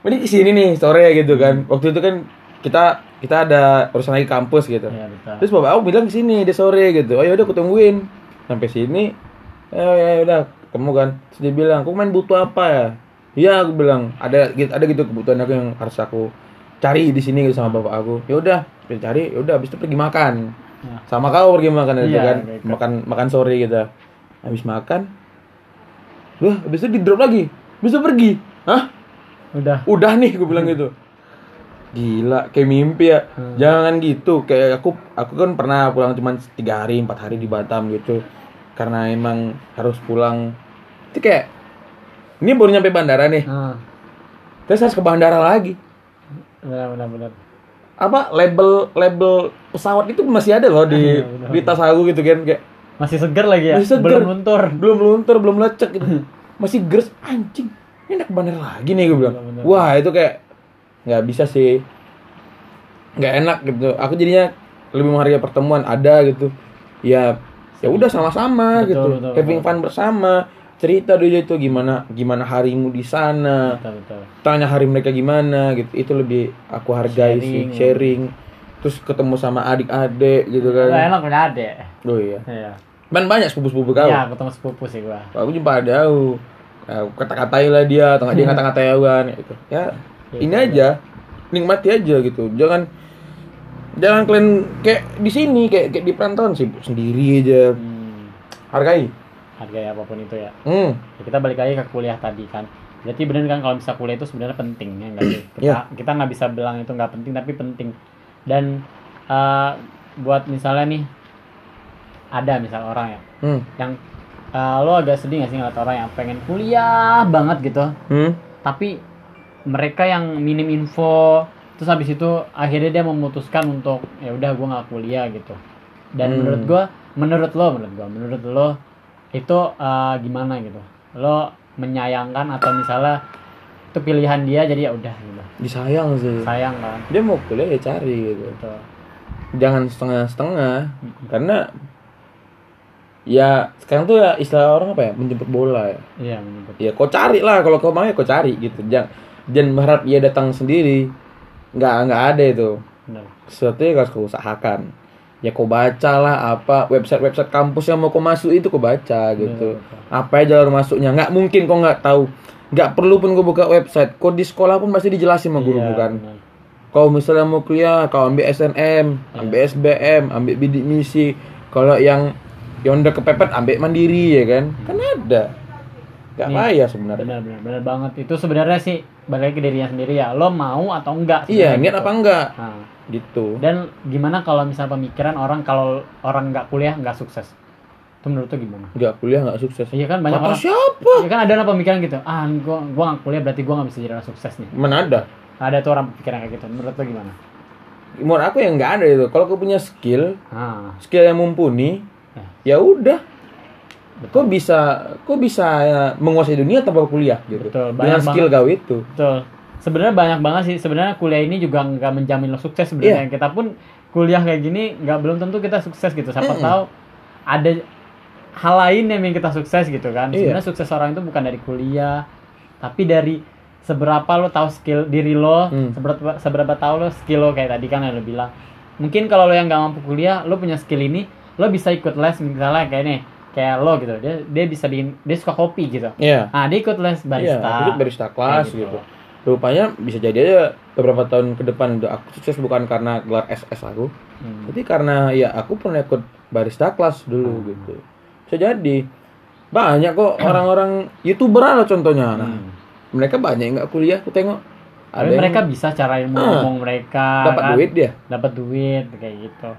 S2: Ini ke sini nih sore gitu kan. Waktu itu kan kita kita ada urusan lagi kampus gitu.
S1: Betul.
S2: terus bapak aku bilang ke sini dia sore gitu. Oh ya udah aku tungguin. Sampai sini ya ya ya udah kamu kan. Terus dia bilang aku main butuh apa ya? Iya aku bilang ada ada gitu kebutuhan aku yang harus aku cari di sini gitu sama bapak aku. Ya udah cari ya udah habis itu pergi makan
S1: Ya.
S2: sama kau pergi makan itu
S1: Iya,
S2: kan?
S1: kayak gitu.
S2: makan makan sore gitu. Habis makan Wah, habis itu di drop lagi? Bisa pergi? Hah?
S1: Udah.
S2: Udah nih gue bilang gitu. Gila kayak mimpi ya.
S1: Hmm.
S2: jangan gitu. Kayak aku aku kan pernah pulang cuma tiga hari empat hari di Batam gitu. Karena emang harus pulang. Itu kayak ini baru nyampe bandara nih.
S1: Ah,
S2: terus harus ke bandara lagi.
S1: Benar benar benar.
S2: Apa label label pesawat itu masih ada loh di
S1: Iya, benar.
S2: di tas aku gitu kan kayak
S1: Masih seger lagi ya?
S2: Masih seger.
S1: Belum luntur.
S2: belum luntur belum lecek gitu masih gers anjing ini nak ke bandara lagi nih gue bilang
S1: Benar, benar.
S2: wah itu kayak nggak bisa sih nggak enak gitu aku jadinya lebih menghargai pertemuan ada gitu ya ya udah sama-sama gitu
S1: betul,
S2: having
S1: betul.
S2: fun bersama cerita dulu itu gimana gimana harimu di sana
S1: Betul betul.
S2: tanya hari mereka gimana gitu. Itu lebih aku hargai sih
S1: Sharing.
S2: sharing. Terus ketemu sama adik-adik gitu kan.
S1: Enak punya adek.
S2: oh iya.
S1: Iya.
S2: kan banyak sepupu-sepupu kau.
S1: Iya, ketemu sepupu sih gua.
S2: aku jumpa ada aku. Aku kata-katain lah dia atau nggak dia ngata-ngatain aku kan gitu. Ya ini aja. Nikmati aja gitu. Jangan jangan kalian kayak di sini kayak kayak di perantauan sih sendiri aja.
S1: Hmm,
S2: hargai
S1: hargai apa pun itu ya.
S2: hmm
S1: Ya, kita balik lagi ke kuliah tadi kan. Berarti bener kan kalau bisa kuliah itu sebenarnya penting ya nggak sih? Kita
S2: Iya.
S1: kita nggak bisa bilang itu nggak penting tapi penting. Dan eh, buat misalnya nih ada misal orang ya
S2: hmm
S1: yang eh, lo agak sedih gak sih ngeliat orang yang pengen kuliah banget gitu
S2: hmm
S1: tapi mereka yang minim info terus habis itu akhirnya dia memutuskan untuk ya udah gue nggak kuliah gitu dan
S2: Hmm.
S1: menurut gue menurut lo menurut gue menurut lo itu eh, gimana gitu? Lo menyayangkan atau misalnya itu pilihan dia jadi ya udah gitu.
S2: Disayang sih.
S1: Sayang kan?
S2: Dia mau kuliah ya cari gitu.
S1: Gitu
S2: jangan setengah-setengah. Karena ya sekarang tuh ya istilah orang apa ya? Menjemput bola ya.
S1: Iya menurut
S2: ya kau cari lah. Kalau kau mau ya kau cari gitu. Jangan jangan berharap ia datang sendiri. Nggak nggak ada itu.
S1: Benar.
S2: Sesuatu yang harus kau usahakan ya kau baca lah apa website website kampus yang mau kau masuk itu kau baca gitu.
S1: Betul.
S2: apa ya jalur masuknya. Nggak mungkin kau nggak tahu. Nggak perlu pun kau buka website. Kau di sekolah pun pasti dijelasin sama guru
S1: Iya,
S2: bukan? kau misalnya mau kuliah kau ambil SNM ambil SBM ambil bidik misi. Kalau yang yang udah kepepet ambil mandiri ya kan? Kan ada. Nggak payah sebenarnya.
S1: Benar benar benar banget. Itu sebenarnya sih balik ke dirinya sendiri ya. Lo mau atau enggak
S2: iya niat
S1: gitu.
S2: apa enggak?
S1: Nah,
S2: gitu.
S1: Dan gimana kalau misalnya pemikiran orang kalau orang nggak kuliah nggak sukses? Itu menurut lo gimana?
S2: Nggak kuliah nggak sukses.
S1: Iya kan? Banyak
S2: kata
S1: orang
S2: siapa?
S1: Ya kan? Ada orang pemikiran gitu. Ah gua gua nggak kuliah berarti gua nggak bisa jadi orang sukses nih.
S2: Mana ada?
S1: Ada tuh orang pikiran kayak gitu. Menurut lo gimana?
S2: Menurut aku yang nggak ada itu. Kalau kau punya skill
S1: ah.
S2: skill yang mumpuni ya udah. Kau bisa kau bisa ya, menguasai dunia tanpa kuliah gitu.
S1: Betul,
S2: dengan skill kau itu.
S1: Betul sebenarnya banyak banget sih sebenarnya kuliah ini juga nggak menjamin lo sukses sebenarnya kita pun kuliah kayak gini nggak belum tentu kita sukses gitu siapa
S2: Mm-mm.
S1: tahu ada hal lain yang bikin kita sukses gitu kan
S2: Iya.
S1: sebenarnya sukses orang itu bukan dari kuliah tapi dari seberapa lo tahu skill diri lo
S2: Hmm.
S1: seberapa seberapa tahu lo skill lo kayak tadi kan yang lo bilang mungkin kalau lo yang nggak mampu kuliah lo punya skill ini lo bisa ikut les misalnya kayak nih kayak lo gitu dia dia bisa di dia suka kopi gitu
S2: Iya.
S1: nah dia ikut les barista
S2: Iya, ikut barista kelas
S1: Kayak
S2: gitu. Rupanya bisa jadi aja beberapa tahun ke depan aku sukses bukan karena gelar SS aku,
S1: Hmm.
S2: tapi karena ya aku pernah ikut barista kelas dulu
S1: Hmm.
S2: gitu. Bisa jadi banyak kok orang-orang youtuber lah contohnya. Nah,
S1: Hmm.
S2: mereka banyak yang nggak kuliah, aku tengok.
S1: Tapi
S2: yang
S1: mereka bisa cara ilmu
S2: Ah,
S1: ngomong mereka
S2: dapat
S1: kan,
S2: duit dia.
S1: dapat duit kayak gitu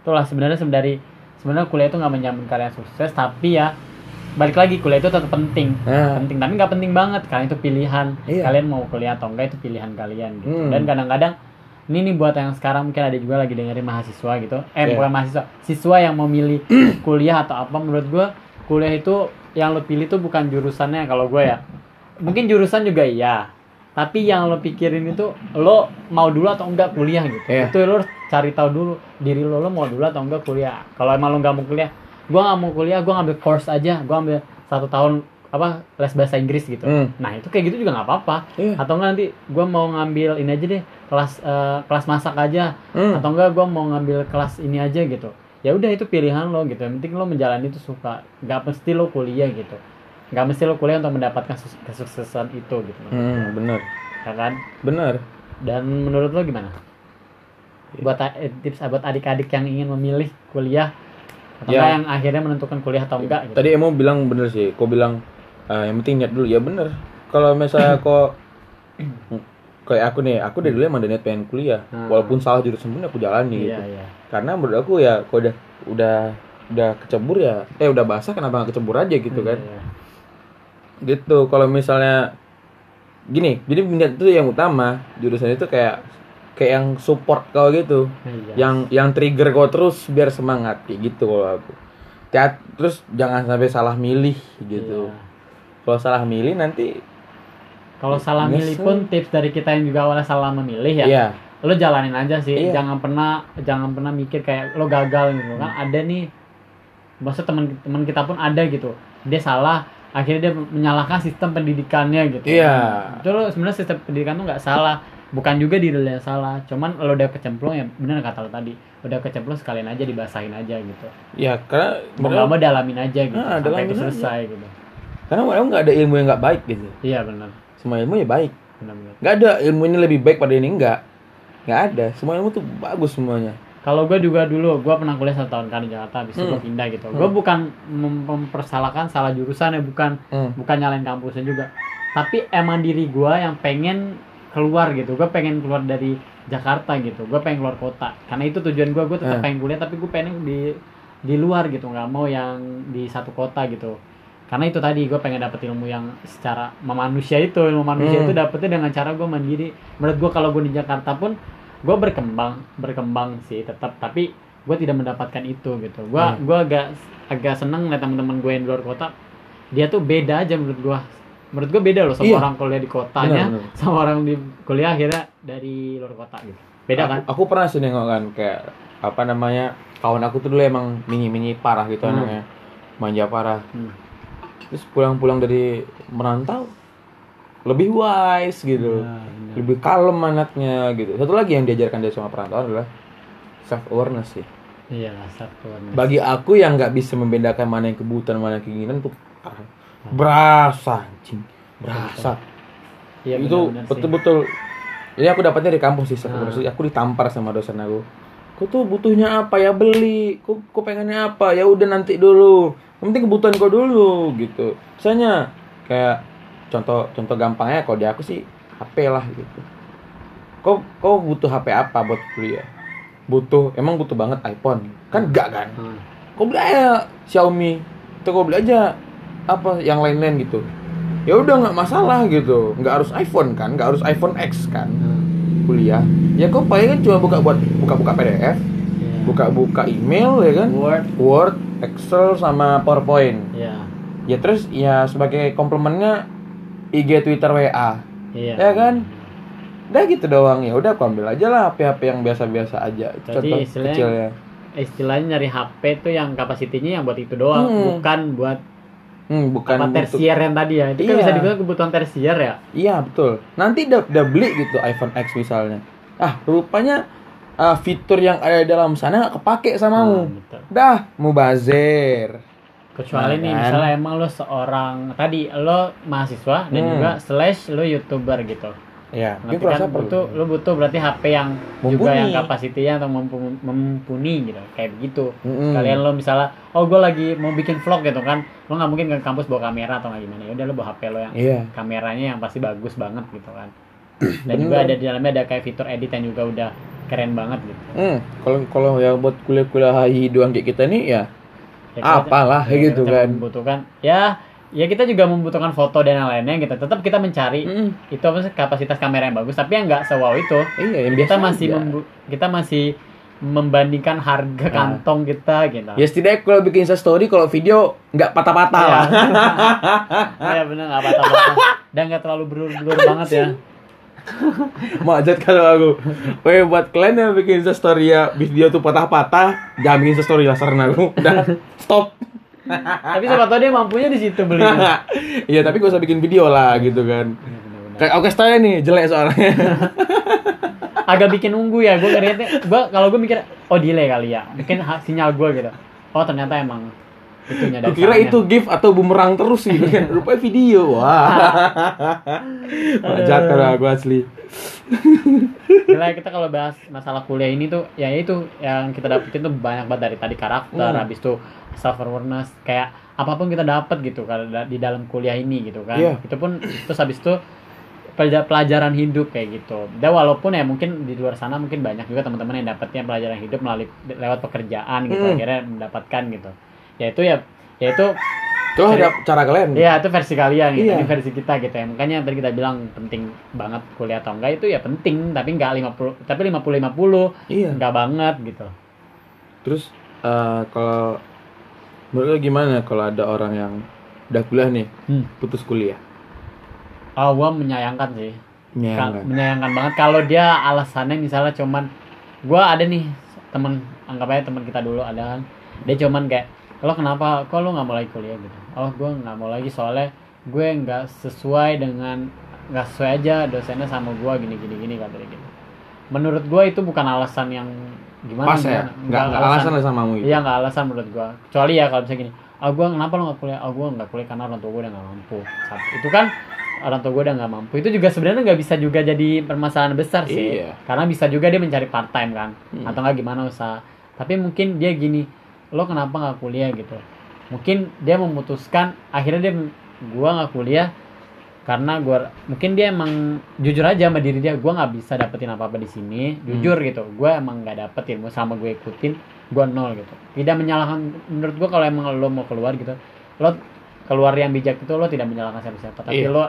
S1: itulah sebenarnya sebenarnya sebenarnya kuliah itu nggak menjamin kalian sukses tapi ya balik lagi kuliah itu tetap penting
S2: Nah,
S1: penting tapi nggak penting banget kalian itu pilihan
S2: Iya.
S1: kalian mau kuliah atau enggak itu pilihan kalian gitu
S2: Hmm.
S1: dan kadang-kadang ini nih buat yang sekarang mungkin ada juga lagi dengerin mahasiswa gitu eh
S2: Iya.
S1: bukan mahasiswa siswa yang memilih kuliah atau apa menurut gua kuliah itu yang lo pilih tuh bukan jurusannya kalau gue ya mungkin jurusan juga iya tapi yang lo pikirin itu lo mau dulu atau enggak kuliah gitu
S2: Iya.
S1: itu lo harus cari tahu dulu diri lo lo mau dulu atau enggak kuliah kalau emang lo nggak mau kuliah gua nggak mau kuliah gua ngambil course aja. Gua ambil satu tahun apa les bahasa Inggris gitu.
S2: Hmm.
S1: nah itu kayak gitu juga nggak apa-apa.
S2: Iya.
S1: atau enggak nanti gua mau ngambil ini aja deh kelas eh, kelas masak aja.
S2: Hmm.
S1: atau enggak gua mau ngambil kelas ini aja gitu. Ya udah itu pilihan lo gitu. Yang penting lo menjalani itu suka. Nggak mesti lo kuliah gitu. Nggak mesti lo kuliah untuk mendapatkan kesuksesan itu gitu.
S2: Hmm, bener,
S1: ya kan?
S2: Bener.
S1: dan menurut lo gimana? Buat a- eh, tips buat adik-adik yang ingin memilih kuliah atau
S2: Ya.
S1: yang akhirnya menentukan kuliah atau enggak gitu.
S2: Tadi Emo bilang bener sih, kau bilang "Ah, yang penting niat dulu. Ya bener. Kalau misalnya kau kayak aku nih aku dari dulu emang udah niat pengen kuliah
S1: Hmm.
S2: walaupun salah jurusan pun aku jalani
S1: iya
S2: gitu
S1: iya
S2: karena menurut aku ya kalau udah udah udah kecebur ya eh udah basah kenapa nggak kecebur aja gitu kan
S1: Iya.
S2: gitu kalau misalnya gini jadi minat itu yang utama jurusan itu kayak kayak yang support kau gitu
S1: Iya.
S2: yang yang trigger kau terus biar semangat kayak gitu kalau aku Cat- terus jangan sampai salah milih gitu
S1: Iya.
S2: kalau salah milih nanti
S1: Kalau salah milih pun tips dari kita yang juga awalnya salah memilih ya,
S2: iya
S1: lo jalanin aja sih.
S2: Iya.
S1: Jangan pernah jangan pernah mikir kayak lo gagal gitu kan. Ada nih maksud teman-teman kita pun ada gitu. Dia salah, akhirnya dia menyalahkan sistem pendidikannya gitu.
S2: Iya.
S1: Itu lo sebenarnya sistem pendidikan tuh nggak salah. Bukan juga diri lo yang salah, cuman lo udah kecemplung ya bener kata lo tadi, udah kecemplung sekalian aja dibasahin aja gitu.
S2: ya karena
S1: Mau nggak mau dalamin aja gitu,
S2: Ah,
S1: sampai itu
S2: dalamin aja.
S1: selesai gitu.
S2: karena memang nggak ada ilmu yang nggak baik gitu
S1: Iya benar,
S2: semua ilmu ya baik
S1: benar-benar.
S2: nggak ada ilmu ini lebih baik pada ini enggak nggak ada semua ilmu tuh bagus semuanya
S1: Kalau gue juga dulu, gue pernah kuliah satu tahun kan di Jakarta, habis itu gue
S2: Hmm.
S1: pindah gitu.
S2: Hmm.
S1: Gue bukan mem- mempersalahkan salah jurusan ya, bukan
S2: Hmm.
S1: bukan nyalain kampusnya juga. Tapi emang diri gue yang pengen keluar gitu. Gue pengen keluar dari Jakarta gitu. Gue pengen keluar kota. Karena itu tujuan gue. Gue tetap
S2: Hmm.
S1: pengen kuliah, tapi gue pengen di di luar gitu. nggak mau yang di satu kota gitu. Karena itu tadi gue pengen dapet ilmu yang secara memanusia itu ilmu manusia
S2: Hmm.
S1: itu dapetnya dengan cara gue mandiri. Menurut gue kalau gue di Jakarta pun gue berkembang berkembang sih tetap tapi gue tidak mendapatkan itu gitu gue
S2: Hmm.
S1: gua agak agak seneng liat teman-teman gue yang di luar kota dia tuh beda aja menurut gue menurut gue beda loh sama
S2: Iya.
S1: orang kuliah di kotanya
S2: Benar, benar.
S1: sama orang di kuliah akhirnya dari luar kota gitu beda
S2: aku,
S1: kan
S2: aku pernah sih nengok kan kayak apa namanya kawan aku tuh dulu emang mini mini parah gitu
S1: Hmm.
S2: anaknya manja parah
S1: Hmm.
S2: terus pulang-pulang dari merantau lebih wise gitu
S1: Nah, benar.
S2: lebih kalem anaknya gitu satu lagi yang diajarkan dia sama perantauan adalah self awareness sih
S1: iya satu
S2: bagi aku yang nggak bisa membedakan mana yang kebutuhan mana yang keinginan tuh parah. Berasa anjing. Berasa.
S1: Iya,
S2: itu
S1: benar-benar sih.
S2: betul-betul ini aku dapatnya di kampus sih
S1: Ah.
S2: sebenarnya aku ditampar sama dosen aku. Kau tuh butuhnya apa? Ya beli. Kau, kau pengennya apa? Ya udah nanti dulu. Yang penting kebutuhan kau dulu gitu. Misalnya kayak contoh contoh gampangnya kalau di aku sih HP lah gitu. Kau kau butuh HP apa buat kuliah? Butuh emang butuh banget iPhone? Kan enggak kan?
S1: Hmm.
S2: kau beli aja Xiaomi. Atau kau beli aja apa yang lain-lain gitu. Ya udah nggak masalah gitu. Nggak harus iPhone kan nggak harus iPhone X kan.
S1: Hmm.
S2: kuliah. Ya kau paling kan cuma buka buat buka-buka PDF buka-buka email ya kan?
S1: Word.
S2: Word Excel sama PowerPoint.
S1: Iya
S2: ya terus ya sebagai komplemennya IG Twitter WA
S1: iya
S2: Ya kan? udah gitu doang. Ya udah aku ambil aja lah HP-HP yang biasa-biasa aja.
S1: Jadi
S2: contoh
S1: istilahnya-
S2: kecilnya.
S1: istilahnya nyari HP tuh yang kapasitinya yang buat itu doang
S2: Hmm.
S1: bukan buat
S2: hmm, bukan untuk-
S1: tersier yang tadi ya itu kan
S2: Iya.
S1: bisa dibilang kebutuhan tersier ya
S2: Iya betul. Nanti udah, udah beli gitu iPhone X misalnya. Ah rupanya ah, fitur yang ada di dalam sana nggak kepake
S1: Nah,
S2: samamu.
S1: gitu.
S2: Dah, mubazir.
S1: kecuali
S2: Nah,
S1: nih
S2: kan?
S1: misalnya emang lo seorang tadi lo mahasiswa dan
S2: Hmm.
S1: juga slash lo youtuber gitu
S2: Ya,
S1: nanti
S2: ini
S1: kan butuh lo butuh berarti HP yang juga
S2: Mumpuni.
S1: yang kapasitinya atau mampu- mumpuni gitu kayak begitu
S2: Mm-mm.
S1: kalian lo misalnya oh gue lagi mau bikin vlog gitu kan lo nggak mungkin ke kampus bawa kamera atau nggak gimana ya udah lo bawa HP lo yang
S2: Iya.
S1: kameranya yang pasti bagus banget gitu kan dan
S2: Bener.
S1: juga ada di dalamnya ada kayak fitur edit yang juga udah keren banget gitu
S2: Hmm, kalau kalau ya buat kuliah-kuliah doang kayak kita nih ya
S1: Ya, kita-
S2: apalah
S1: ya,
S2: gitu
S1: kita
S2: kan.
S1: membutuhkan ya ya kita juga membutuhkan foto dan yang lainnya gitu tetap kita mencari
S2: Mm,
S1: itu apa sih kapasitas kamera yang bagus tapi yang nggak sewow itu
S2: iya, yang
S1: kita
S2: biasa
S1: masih kita masih membandingkan harga
S2: Nah.
S1: kantong kita gitu
S2: Ya setidaknya kalau bikin Insta story kalau video nggak patah-patah
S1: Iya.
S2: lah.
S1: ya benar nggak apa-apa dan nggak terlalu blur-blur banget ya
S2: Majat kalau aku. Weh buat kalian yang bikin Insta story ya video tuh patah-patah, jangan bikin Insta story lah saran aku. Udah stop.
S1: Tapi siapa tahu dia mampunya di situ beli
S2: Iya tapi gak usah bikin video lah gitu kan. Kayak oke style nih jelek soalnya.
S1: agak bikin nunggu ya gue ngeliatnya. Gue kalau gue mikir oh delay kali ya. Mungkin sinyal gue gitu. Oh ternyata emang itunya
S2: Kira itu gift atau bumerang terus sih kan. Rupanya video. Wah. Majat kalau aku asli.
S1: Gila kita kalau bahas masalah kuliah ini tuh ya itu yang kita dapetin tuh banyak banget dari tadi karakter
S2: Hmm.
S1: habis itu self awareness kayak apa pun kita dapat gitu kalau di dalam kuliah ini gitu kan
S2: Iya.
S1: itu pun terus habis itu pelaja- pelajaran hidup kayak gitu dan walaupun ya mungkin di luar sana mungkin banyak juga teman-teman yang dapatnya pelajaran hidup melalui lewat pekerjaan gitu
S2: Hmm.
S1: akhirnya mendapatkan gitu ya itu ya ya itu
S2: ada cara kalian.
S1: Iya itu versi kalian gitu,
S2: Iya.
S1: ini versi kita gitu ya. Makanya tadi kita bilang penting banget kuliah atau enggak itu ya penting, tapi enggak 50 tapi 50 50
S2: Iya.
S1: enggak banget gitu.
S2: Terus eh, kalau menurut lu gimana kalau ada orang yang udah kuliah nih,
S1: Hmm.
S2: putus kuliah?
S1: Oh, gua menyayangkan sih. Ka-
S2: Menyayangkan.
S1: menyayangkan banget kalau dia alasannya misalnya cuman gua ada nih temen anggap aja teman kita dulu ada kan dia cuman kayak lo kenapa kok lo nggak mau lagi kuliah gitu oh gua nggak mau lagi soalnya gue nggak sesuai dengan nggak sesuai aja dosennya sama gua gini gini gini kata dia gitu menurut gua itu bukan alasan yang gimana
S2: Pas ya? Nggak nggak alasan lah sama gitu.
S1: Iya nggak alasan menurut gua. Kecuali ya kalau misalnya gini, ah gua kenapa lo nggak kuliah? Ah gua nggak kuliah karena orang tua gua udah nggak mampu. Satu. Itu kan orang tua gua udah nggak mampu. Itu juga sebenarnya nggak bisa juga jadi permasalahan besar sih.
S2: Iya.
S1: Karena bisa juga dia mencari part time kan,
S2: Hmm.
S1: atau nggak gimana usaha. Tapi mungkin dia gini, lo kenapa nggak kuliah gitu? Mungkin dia memutuskan akhirnya dia gua nggak kuliah karena gua mungkin dia emang jujur aja sama diri dia gua nggak bisa dapetin apa apa di sini jujur gitu gua emang nggak dapet ilmu sama gue ikutin gua nol gitu tidak menyalahkan menurut gua kalau emang lo mau keluar gitu lo keluar yang bijak itu lo tidak menyalahkan siapa siapa tapi
S2: Iya.
S1: lo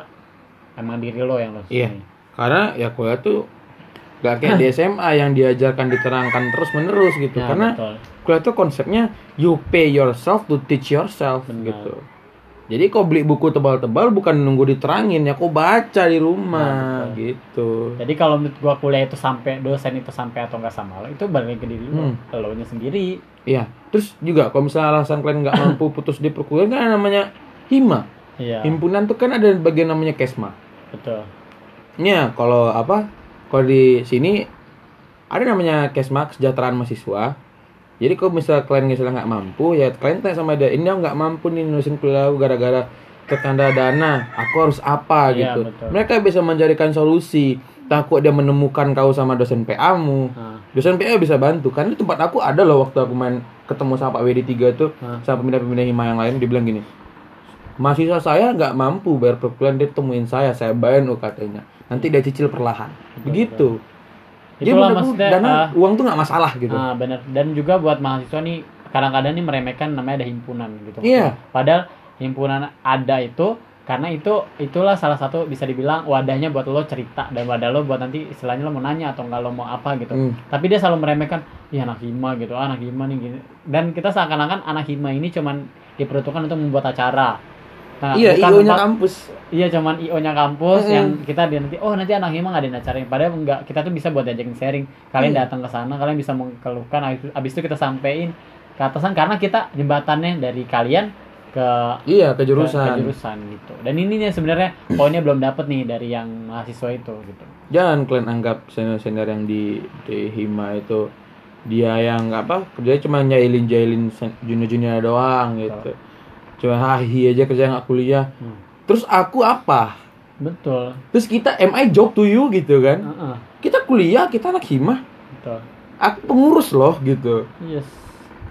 S1: emang diri lo yang lo
S2: Iya. Karena ya kuliah tuh gak kayak di SMA yang diajarkan diterangkan terus menerus gitu.
S1: Ya,
S2: Karena
S1: betul.
S2: kuliah tuh konsepnya you pay yourself to teach yourself
S1: Benar.
S2: gitu. Jadi kau beli buku tebal-tebal bukan nunggu diterangin ya kau baca di rumah
S1: Nah,
S2: gitu.
S1: jadi kalau menurut gua kuliah itu sampai dosen itu sampai atau enggak sama lo itu balik ke diri lo
S2: Hmm.
S1: lo nya sendiri
S2: Iya. Terus juga kalau misalnya alasan kalian nggak mampu putus di perkuliahan kan ada namanya hima.
S1: iya
S2: Himpunan tuh kan ada bagian namanya kesma.
S1: betul
S2: Ya, kalau apa? Kalau di sini ada namanya kesma kesejahteraan mahasiswa. Jadi kalau misalnya kalian misalnya nggak mampu, ya kalian tanya sama dia, ini nggak mampu nih nulisin kuliah gara-gara tertanda dana, aku harus apa
S1: Iya,
S2: gitu.
S1: betul.
S2: Mereka bisa mencarikan solusi. Takut dia menemukan kau sama dosen PA-mu.
S1: nah,
S2: Dosen PA bisa bantu. Kan di tempat aku ada loh waktu aku main ketemu sama Pak WD3 tuh
S1: Hah.
S2: sama pemindah-pemindah hima yang lain dia bilang gini. Mahasiswa saya nggak mampu bayar perkuliahan dia temuin saya, saya bayar UKT-nya. Nanti dia cicil perlahan. Begitu. Jadi
S1: Itulah
S2: menurut
S1: maksudnya,
S2: dana
S1: ah,
S2: uang tuh nggak masalah gitu.
S1: Ah benar dan juga buat mahasiswa nih kadang-kadang nih meremehkan namanya ada himpunan gitu.
S2: Iya.
S1: Padahal himpunan ada itu karena itu itulah salah satu bisa dibilang wadahnya buat lo cerita dan wadah lo buat nanti istilahnya lo mau nanya atau enggak lo mau apa gitu.
S2: Hmm.
S1: Tapi dia selalu meremehkan, ya anak hima gitu, ah, anak hima nih gini. Dan kita seakan-akan anak hima ini cuman diperuntukkan untuk membuat acara. Nah,
S2: iya, IO-nya kampus.
S1: Iya cuman IO-nya kampus
S2: Mm-mm.
S1: yang kita dia nanti oh nanti anak hima nggak ada acara padahal enggak kita tuh bisa buat diajakin sharing kalian
S2: Iya.
S1: datang ke sana kalian bisa mengeluhkan habis, habis itu kita sampein ke atasan karena kita jembatannya dari kalian ke
S2: Iya, ke
S1: ke-
S2: jurusan.
S1: ke jurusan gitu dan ini nih sebenarnya poinnya belum dapet nih dari yang mahasiswa itu gitu
S2: Jangan kalian anggap senior-senior yang di, di hima itu dia yang apa kerjanya cuma nyailin-jailin sen- junior-junior doang gitu. Cuma hahi aja kerja nggak kuliah.
S1: Hmm.
S2: Terus aku apa?
S1: betul
S2: Terus kita am I job to you gitu kan?
S1: Heeh,
S2: Kita kuliah, kita anak hima.
S1: betul
S2: Aku pengurus loh gitu.
S1: yes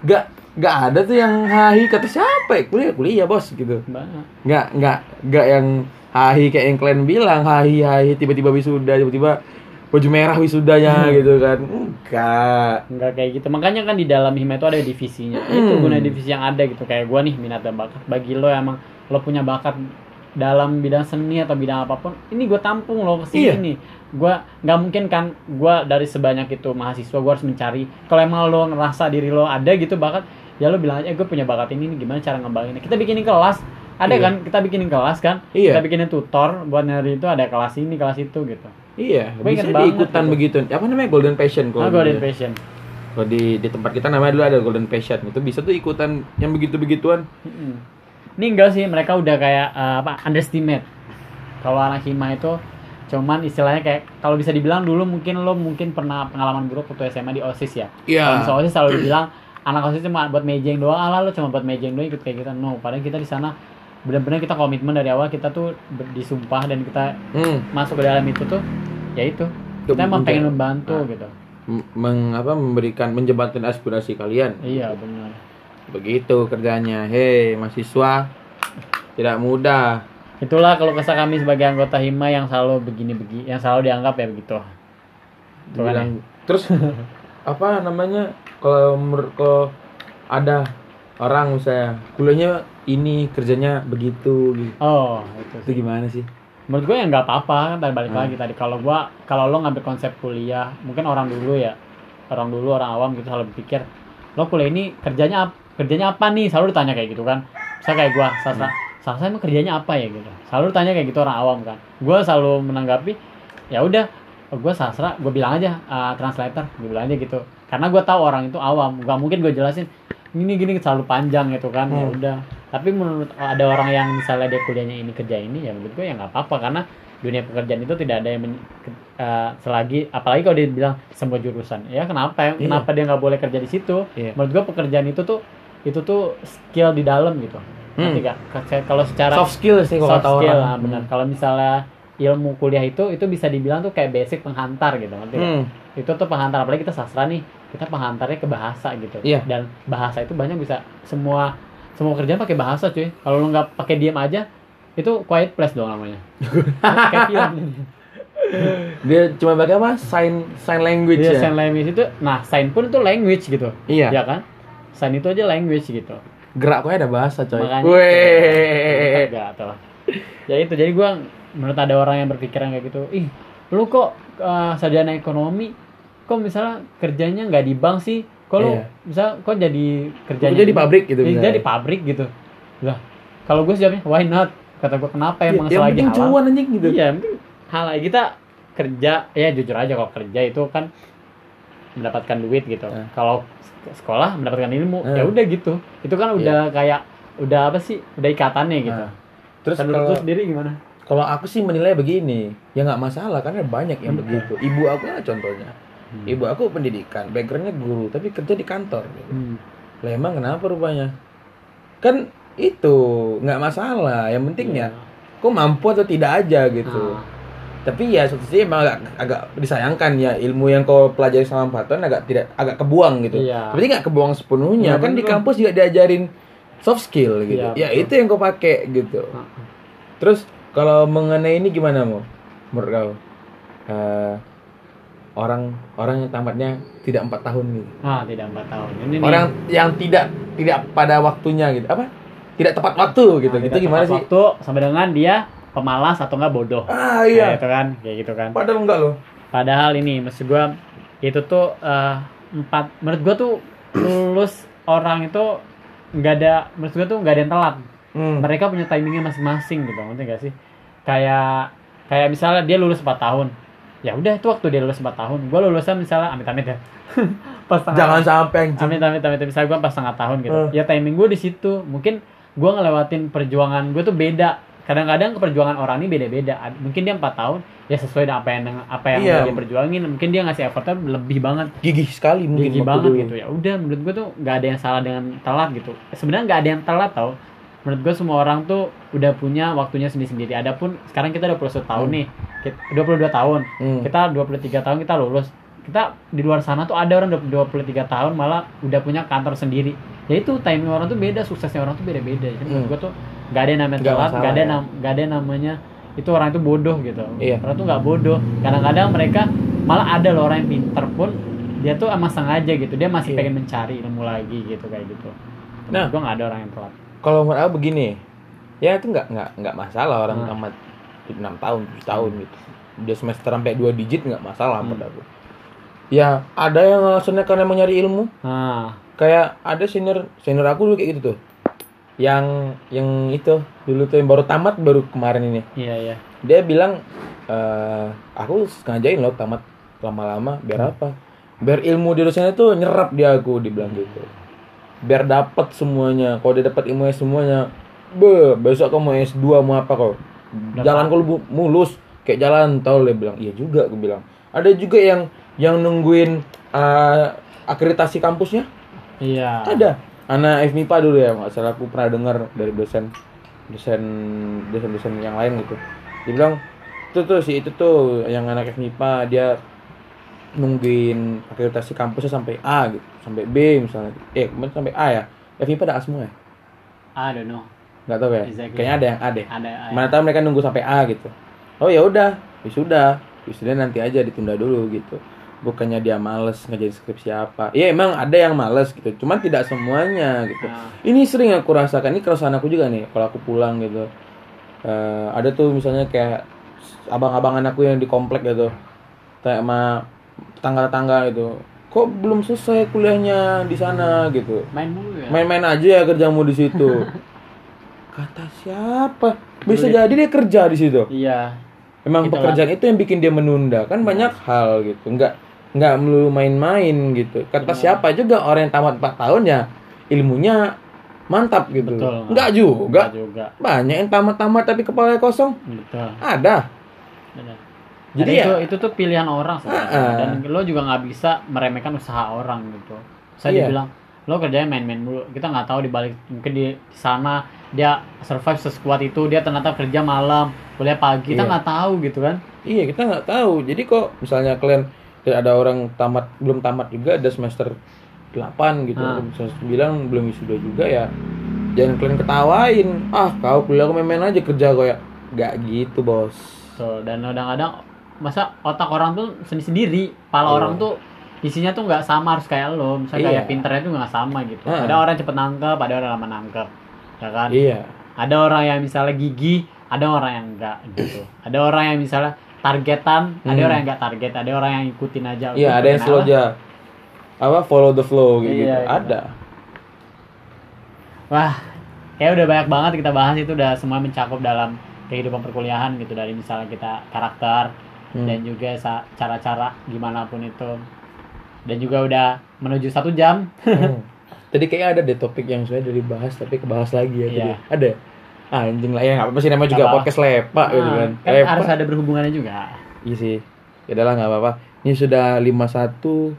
S2: Gak gak ada tuh yang hahi kata siapa ya kuliah kuliah bos gitu.
S1: banget
S2: Nggak nggak nggak yang hahi kayak yang kalian bilang hahi hahi tiba-tiba wisuda tiba-tiba baju merah wisudanya gitu kan. Enggak.
S1: Enggak kayak gitu. Makanya kan di dalam hima itu ada divisinya. Itu
S2: Hmm.
S1: guna divisi yang ada gitu. Kayak gua nih minat dan bakat. Bagi lo emang lo punya bakat dalam bidang seni atau bidang apa pun, ini gue tampung lo ke sini
S2: Iya.
S1: nih. Gua nggak mungkin kan gua dari sebanyak itu mahasiswa gua harus mencari. Kalau emang lo ngerasa diri lo ada gitu bakat, ya lo bilang aja gue punya bakat ini nih, gimana cara ngembanginnya. Kita bikinin kelas, ada
S2: Iya.
S1: kan? Kita bikinin kelas kan?
S2: Iya.
S1: Kita bikinin tutor buat nyari itu ada kelas ini, kelas itu gitu.
S2: Iya, bisa diikutan
S1: gitu.
S2: begitu. Apa namanya Golden Passion
S1: Ah,
S2: kalau
S1: golden
S2: di-
S1: passion.
S2: kalau di di tempat kita namanya dulu ada Golden Passion. Itu bisa tuh ikutan yang begitu-begituan.
S1: Ini enggak sih mereka udah kayak eh, apa underestimate. Kalau anak hima itu cuman istilahnya kayak kalau bisa dibilang dulu mungkin lo mungkin pernah pengalaman buruk waktu SMA di OSIS ya.
S2: Iya.
S1: Kalau misalnya OSIS selalu dibilang anak OSIS cuma buat mejeng doang, ala lo cuma buat mejeng doang ikut kayak kita. No, padahal kita di sana benar-benar kita komitmen dari awal kita tuh disumpah dan kita
S2: Hmm.
S1: masuk ke dalam itu tuh ya itu kita emang pengen membantu
S2: Nah.
S1: gitu.
S2: M- meng, apa memberikan menjembatkan aspirasi kalian.
S1: Iya benar.
S2: Begitu kerjanya. Hei, mahasiswa tidak mudah.
S1: itulah kalau kesah kami sebagai anggota hima yang selalu begini begini yang selalu dianggap ya begitu kan
S2: Dibilang- terus apa namanya kalau kalau ada orang misalnya kuliahnya ini kerjanya begitu gitu.
S1: oh itu
S2: itu gimana sih?
S1: Menurut gue ya nggak apa-apa kan tadi balik
S2: Hmm.
S1: lagi tadi. Kalau gua kalau lo ngambil konsep kuliah mungkin orang dulu ya orang dulu orang awam gitu selalu berpikir lo kuliah ini kerjanya kerjanya apa nih? Selalu ditanya kayak gitu kan. Saya kayak gua sastra sastra emang kerjanya apa ya? Gitu. Selalu ditanya kayak gitu orang awam kan. Gua selalu menanggapi ya udah gue sastra gue bilang aja uh, translator gue bilang aja gitu. Karena gue tahu orang itu awam gak mungkin gue jelasin gini gini selalu panjang gitu kan. Ya
S2: Hmm.
S1: udah tapi menurut ada orang yang misalnya dia kuliahnya ini kerja ini ya menurut gue ya nggak apa-apa karena dunia pekerjaan itu tidak ada yang men- ke- eh, selagi apalagi kalau dia bilang semua jurusan ya kenapa ya kenapa dia nggak boleh kerja di situ
S2: Iya.
S1: menurut gue pekerjaan itu tuh itu tuh skill di dalam gitu
S2: Hmm.
S1: Nggak? Ke- kalau secara
S2: soft skill sih kalau
S1: soft
S2: kata
S1: skill
S2: orang
S1: nah, benar kalau misalnya ilmu kuliah itu itu bisa dibilang tuh kayak basic penghantar gitu nggak?
S2: Hmm.
S1: itu tuh penghantar apalagi kita sastra nih kita penghantarnya ke bahasa gitu
S2: Iya.
S1: dan bahasa itu banyak bisa semua semua kerjaan pakai bahasa cuy. Kalau lu nggak pakai diam aja itu quiet place dong namanya. Kayak film.
S2: Dia cuma pakai apa? Sign sign language
S1: Iya,
S2: ya?
S1: sign language itu nah sign pun itu language gitu.
S2: Iya.
S1: Ya kan? Sign itu aja language gitu.
S2: Gerak kok ada bahasa coy.
S1: Makanya
S2: Weh.
S1: enggak tuh ya itu jadi gua menurut ada orang yang berpikiran kayak gitu ih lu kok uh, sarjana ekonomi kok misalnya kerjanya nggak di bank sih lu
S2: Iya.
S1: misal kok jadi kerjanya
S2: Kerja di pabrik gitu
S1: jadi di pabrik gitu. Lah kalau gue jawabnya why not? Kata gue kenapa
S2: Ya,
S1: emang
S2: yang
S1: selagi halal?
S2: cuan anjing gitu.
S1: Iya halal. Kita kerja ya jujur aja kalau kerja itu kan mendapatkan duit gitu.
S2: Eh.
S1: kalau sek- sekolah mendapatkan ilmu
S2: Eh.
S1: ya udah gitu. Itu kan udah kayak udah apa sih? Udah ikatannya gitu.
S2: Nah, terus kalau
S1: sendiri gimana?
S2: kalau aku sih menilai begini ya nggak masalah karena banyak yang
S1: Hmm.
S2: begitu. Ibu aku lah contohnya ibu aku pendidikan backgroundnya guru tapi kerja di kantor gitu.
S1: Hmm.
S2: lah emang kenapa rupanya kan itu nggak masalah yang penting
S1: Iya.
S2: ya kok mampu atau tidak aja gitu
S1: Ah.
S2: tapi ya satu sisi emang agak agak disayangkan ya ilmu yang kau pelajari selama empat tahun agak tidak agak kebuang gitu
S1: Iya.
S2: berarti nggak kebuang sepenuhnya
S1: Iya,
S2: kan di
S1: bener.
S2: kampus juga diajarin soft skill gitu
S1: Iya,
S2: ya
S1: betul.
S2: itu yang kau pakai gitu
S1: Ah.
S2: terus kalau mengenai ini gimana mau menurut kau Eh, orang orang yang tamatnya tidak empat tahun gitu
S1: ah tidak empat tahun ini nih.
S2: orang yang tidak tidak pada waktunya gitu apa tidak tepat waktu gitu
S1: Nah,
S2: gitu gimana sih
S1: waktu sama dengan dia pemalas atau enggak bodoh
S2: ah
S1: kayak
S2: iya
S1: gitu kan kayak gitu kan
S2: padahal enggak loh
S1: Padahal ini maksud gua itu tuh eh, empat menurut gua tuh lulus orang itu nggak ada menurut gua tuh nggak ada yang telat.
S2: Hmm.
S1: Mereka punya timingnya masing-masing gitu, ngerti gak sih? Kayak kayak misalnya dia lulus 4 tahun. Ya udah itu waktu dia lulus 4 tahun. Gua lulusnya misalnya amit-amit ya. pas setengah
S2: jangan sampai anjing
S1: amit amit amit misalnya gua pas setengah tahun gitu.
S2: Hmm.
S1: Ya timing gua di situ. Mungkin gua ngelewatin perjuangan gua tuh beda. Kadang-kadang perjuangan orang ini beda-beda. Mungkin dia empat tahun ya sesuai dengan apa yang apa yang
S2: Iya.
S1: dia perjuangin. Mungkin dia ngasih effortnya lebih banget,
S2: gigih sekali mungkin waktu
S1: banget
S2: dulu.
S1: gitu ya. Udah menurut gua tuh nggak ada yang salah dengan telat gitu. Sebenarnya nggak ada yang telat tau. Menurut gua semua orang tuh udah punya waktunya sendiri-sendiri. Adapun sekarang kita 21 tahun
S2: Hmm.
S1: nih, Kit- 22 tahun
S2: Hmm.
S1: kita 23 tahun kita lulus kita di luar sana tuh ada orang 23 tahun malah udah punya kantor sendiri ya itu timing orang tuh beda suksesnya orang tuh beda-beda jadi menurut
S2: Hmm.
S1: gua tuh gak ada yang namanya telat gak ada
S2: ya.
S1: nam- nggak ada yang namanya itu orang itu bodoh gitu
S2: Iya.
S1: orang tuh nggak bodoh kadang-kadang mereka malah ada loh orang yang pinter pun dia tuh emang sengaja gitu dia masih
S2: Iya.
S1: pengen mencari ilmu lagi gitu kayak gitu
S2: Nah.
S1: nah gua nggak ada orang yang telat
S2: kalau menurut aku begini ya itu nggak nggak nggak masalah orang
S1: Hmm.
S2: tamat enam tahun tujuh tahun gitu. Udah semester sampai dua digit nggak masalah
S1: Hmm.
S2: menurut aku. Ya ada yang alasannya karena mau nyari ilmu.
S1: Nah
S2: kayak ada senior senior aku dulu kayak gitu tuh. Yang yang itu dulu tuh yang baru tamat baru kemarin ini.
S1: Iya iya.
S2: Dia bilang eh aku sengajain loh tamat lama-lama biar apa? Biar ilmu di dosennya tuh nyerap di aku dibilang gitu biar dapat semuanya. Kalau dia dapat ilmunya semuanya be besok kamu mau S2 mau apa kau? Jalan kalau mulus kayak jalan tol dia bilang. Iya juga aku bilang. Ada juga yang yang nungguin eh, akreditasi kampusnya?
S1: Iya.
S2: Ada. Anak FMIPA dulu ya nggak salah aku pernah dengar dari dosen dosen dosen dosen yang lain gitu. Dia bilang itu tuh si itu tuh yang anak FMIPA dia nungguin akreditasi kampusnya sampai A gitu sampai B misalnya. Eh kemarin sampai A ya? FMIPA ada A semua ya?
S1: I don't know.
S2: Nggak tahu ya?
S1: Exactly.
S2: kayaknya ada yang A deh.
S1: Ada
S2: mana tahu mereka nunggu sampai A gitu. Oh ya udah. Wisuda wisuda nanti aja ditunda dulu gitu. Bukannya dia males ngerjain skripsi apa ya emang ada yang males gitu. Cuman tidak semuanya gitu.
S1: Nah,
S2: ini sering aku rasakan. Ini keresahan aku juga nih kalau aku pulang gitu. Eh, ada tuh misalnya kayak abang-abangan aku yang di komplek gitu. Kayak sama tetangga-tetangga gitu kok belum selesai kuliahnya di sana gitu.
S1: Main mulu ya?
S2: Main-main aja ya kerjamu di situ. Kata siapa? Bisa
S1: Boleh.
S2: jadi dia kerja di situ?
S1: Iya.
S2: Emang
S1: Itulah.
S2: pekerjaan itu yang bikin dia menunda. Kan banyak hal gitu. Nggak nggak melulu main-main gitu. Kata
S1: Benar.
S2: siapa juga orang yang tamat 4 tahun ya ilmunya mantap gitu.
S1: Betul.
S2: Nggak juga.
S1: Nggak juga.
S2: Banyak yang tamat-tamat tapi kepala kosong.
S1: Betul.
S2: Ada.
S1: Benar.
S2: Jadi ya
S1: itu itu tuh pilihan orang sebenarnya
S2: ah.
S1: dan lo juga nggak bisa meremehkan usaha orang gitu. Saya
S2: Iya.
S1: dibilang lo kerjanya main-main dulu kita nggak tahu di balik mungkin di sana dia survive sekuat itu. Dia ternyata kerja malam kuliah pagi. Kita
S2: Iya.
S1: nggak tahu gitu kan.
S2: Iya kita nggak tahu. Jadi kok misalnya kalian ada orang tamat belum tamat juga ada semester 8 gitu.
S1: Ah.
S2: semester 9 belum wisuda juga ya. Jangan kalian ketawain. Ah kau kuliah kau main-main aja. Kerja kau ya nggak gitu bos.
S1: So dan kadang-kadang masa otak orang tuh sendiri sendiri pala
S2: Iya.
S1: orang tuh isinya tuh nggak sama harus kayak lo misalnya
S2: Iya.
S1: kayak pinternya tuh nggak sama gitu
S2: Ah.
S1: ada orang cepet nangkep ada orang lama nangkep ya kan
S2: iya
S1: ada orang yang misalnya gigi ada orang yang enggak gitu ada orang yang misalnya targetan ada
S2: Hmm.
S1: orang yang enggak target ada orang yang ikutin aja
S2: iya ada yang slow aja apa follow the flow
S1: Iya,
S2: gitu, gitu.
S1: iya.
S2: ada
S1: wah kayak udah banyak banget kita bahas itu udah semua mencakup dalam kehidupan perkuliahan gitu dari misalnya kita karakter
S2: Hmm.
S1: dan juga cara-cara gimana pun itu dan juga udah menuju satu jam
S2: Hmm. Tadi kayaknya ada deh topik yang sudah dibahas tapi kebahas lagi ya tadi.
S1: Iya.
S2: Ada. Ah, anjing lah ya nggak apa-apa sih namanya juga
S1: apa.
S2: podcast lepak gitu
S1: Ah,
S2: kan.
S1: kan harus ada berhubungannya juga
S2: Iya sih. Ya udahlah nggak apa-apa. Ini sudah 51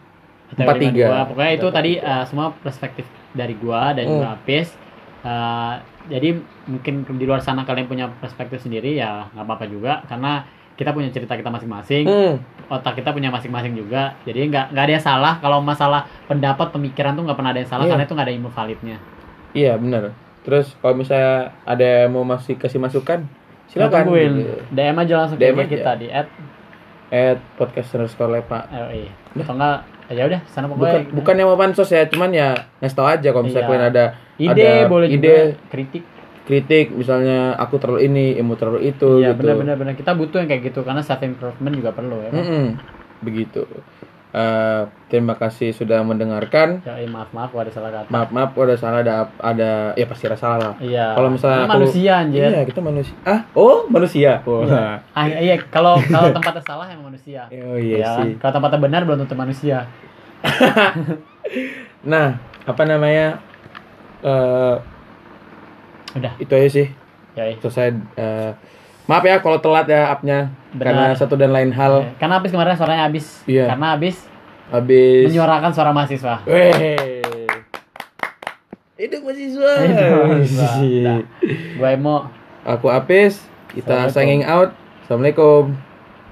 S1: Kita
S2: empat tiga.
S1: Pokoknya itu tadi uh, semua perspektif dari gua dan
S2: Hmm.
S1: juga Apis. Uh, jadi mungkin di luar sana kalian punya perspektif sendiri ya nggak apa-apa juga karena kita punya cerita kita masing-masing,
S2: Hmm.
S1: otak kita punya masing-masing juga. Jadi nggak nggak ada yang salah kalau masalah pendapat pemikiran tuh nggak pernah ada yang salah
S2: Iya.
S1: karena itu nggak ada ilmu validnya.
S2: Iya benar. Terus kalau misalnya ada yang mau masih kasih masukan, silakan.
S1: tungguin.
S2: gitu.
S1: DM aja langsung
S2: DM
S1: ke
S2: aja.
S1: kita di at
S2: At podcast underscore lepak.
S1: LE. Atau enggak ya udah sana pokoknya
S2: Bukan bukan yang mau pansos ya, cuman ya ngasih tau aja kalau misalnya
S1: Iya.
S2: kalian ada
S1: ide
S2: ada
S1: boleh
S2: ide,
S1: juga kritik.
S2: Kritik misalnya aku terlalu ini, ilmu terlalu itu
S1: Iya
S2: gitu.
S1: benar-benar benar kita butuh yang kayak gitu karena self improvement juga perlu ya. kan?
S2: Mm-mm. Begitu. Eh, terima kasih sudah mendengarkan.
S1: Ya, eh, maaf maaf kalau ada salah kata.
S2: Maaf maaf kalau ada salah ada ada ya pasti ada salah lah.
S1: Iya.
S2: Kalau misalnya
S1: Kita
S2: aku-
S1: manusia anjir.
S2: Iya kita manusia. Ah oh manusia. Oh,
S1: Iya. Ah, iya kalau kalau tempatnya salah emang manusia.
S2: oh iya
S1: Ya
S2: sih.
S1: Kalau tempatnya benar belum tentu manusia.
S2: Nah apa namanya? eh
S1: Udah.
S2: itu aja sih.
S1: Ya. eh.
S2: Selesai. eh, maaf ya kalau telat ya upnya karena satu dan lain hal.
S1: Eh, Karena habis kemarin suaranya habis.
S2: Iya.
S1: Karena habis
S2: Habis.
S1: menyuarakan suara mahasiswa.
S2: Weh. Hidup mahasiswa.
S1: Hidup mahasiswa.
S2: Sih.
S1: Gue mau
S2: Aku Apis. Kita signing out. Assalamualaikum.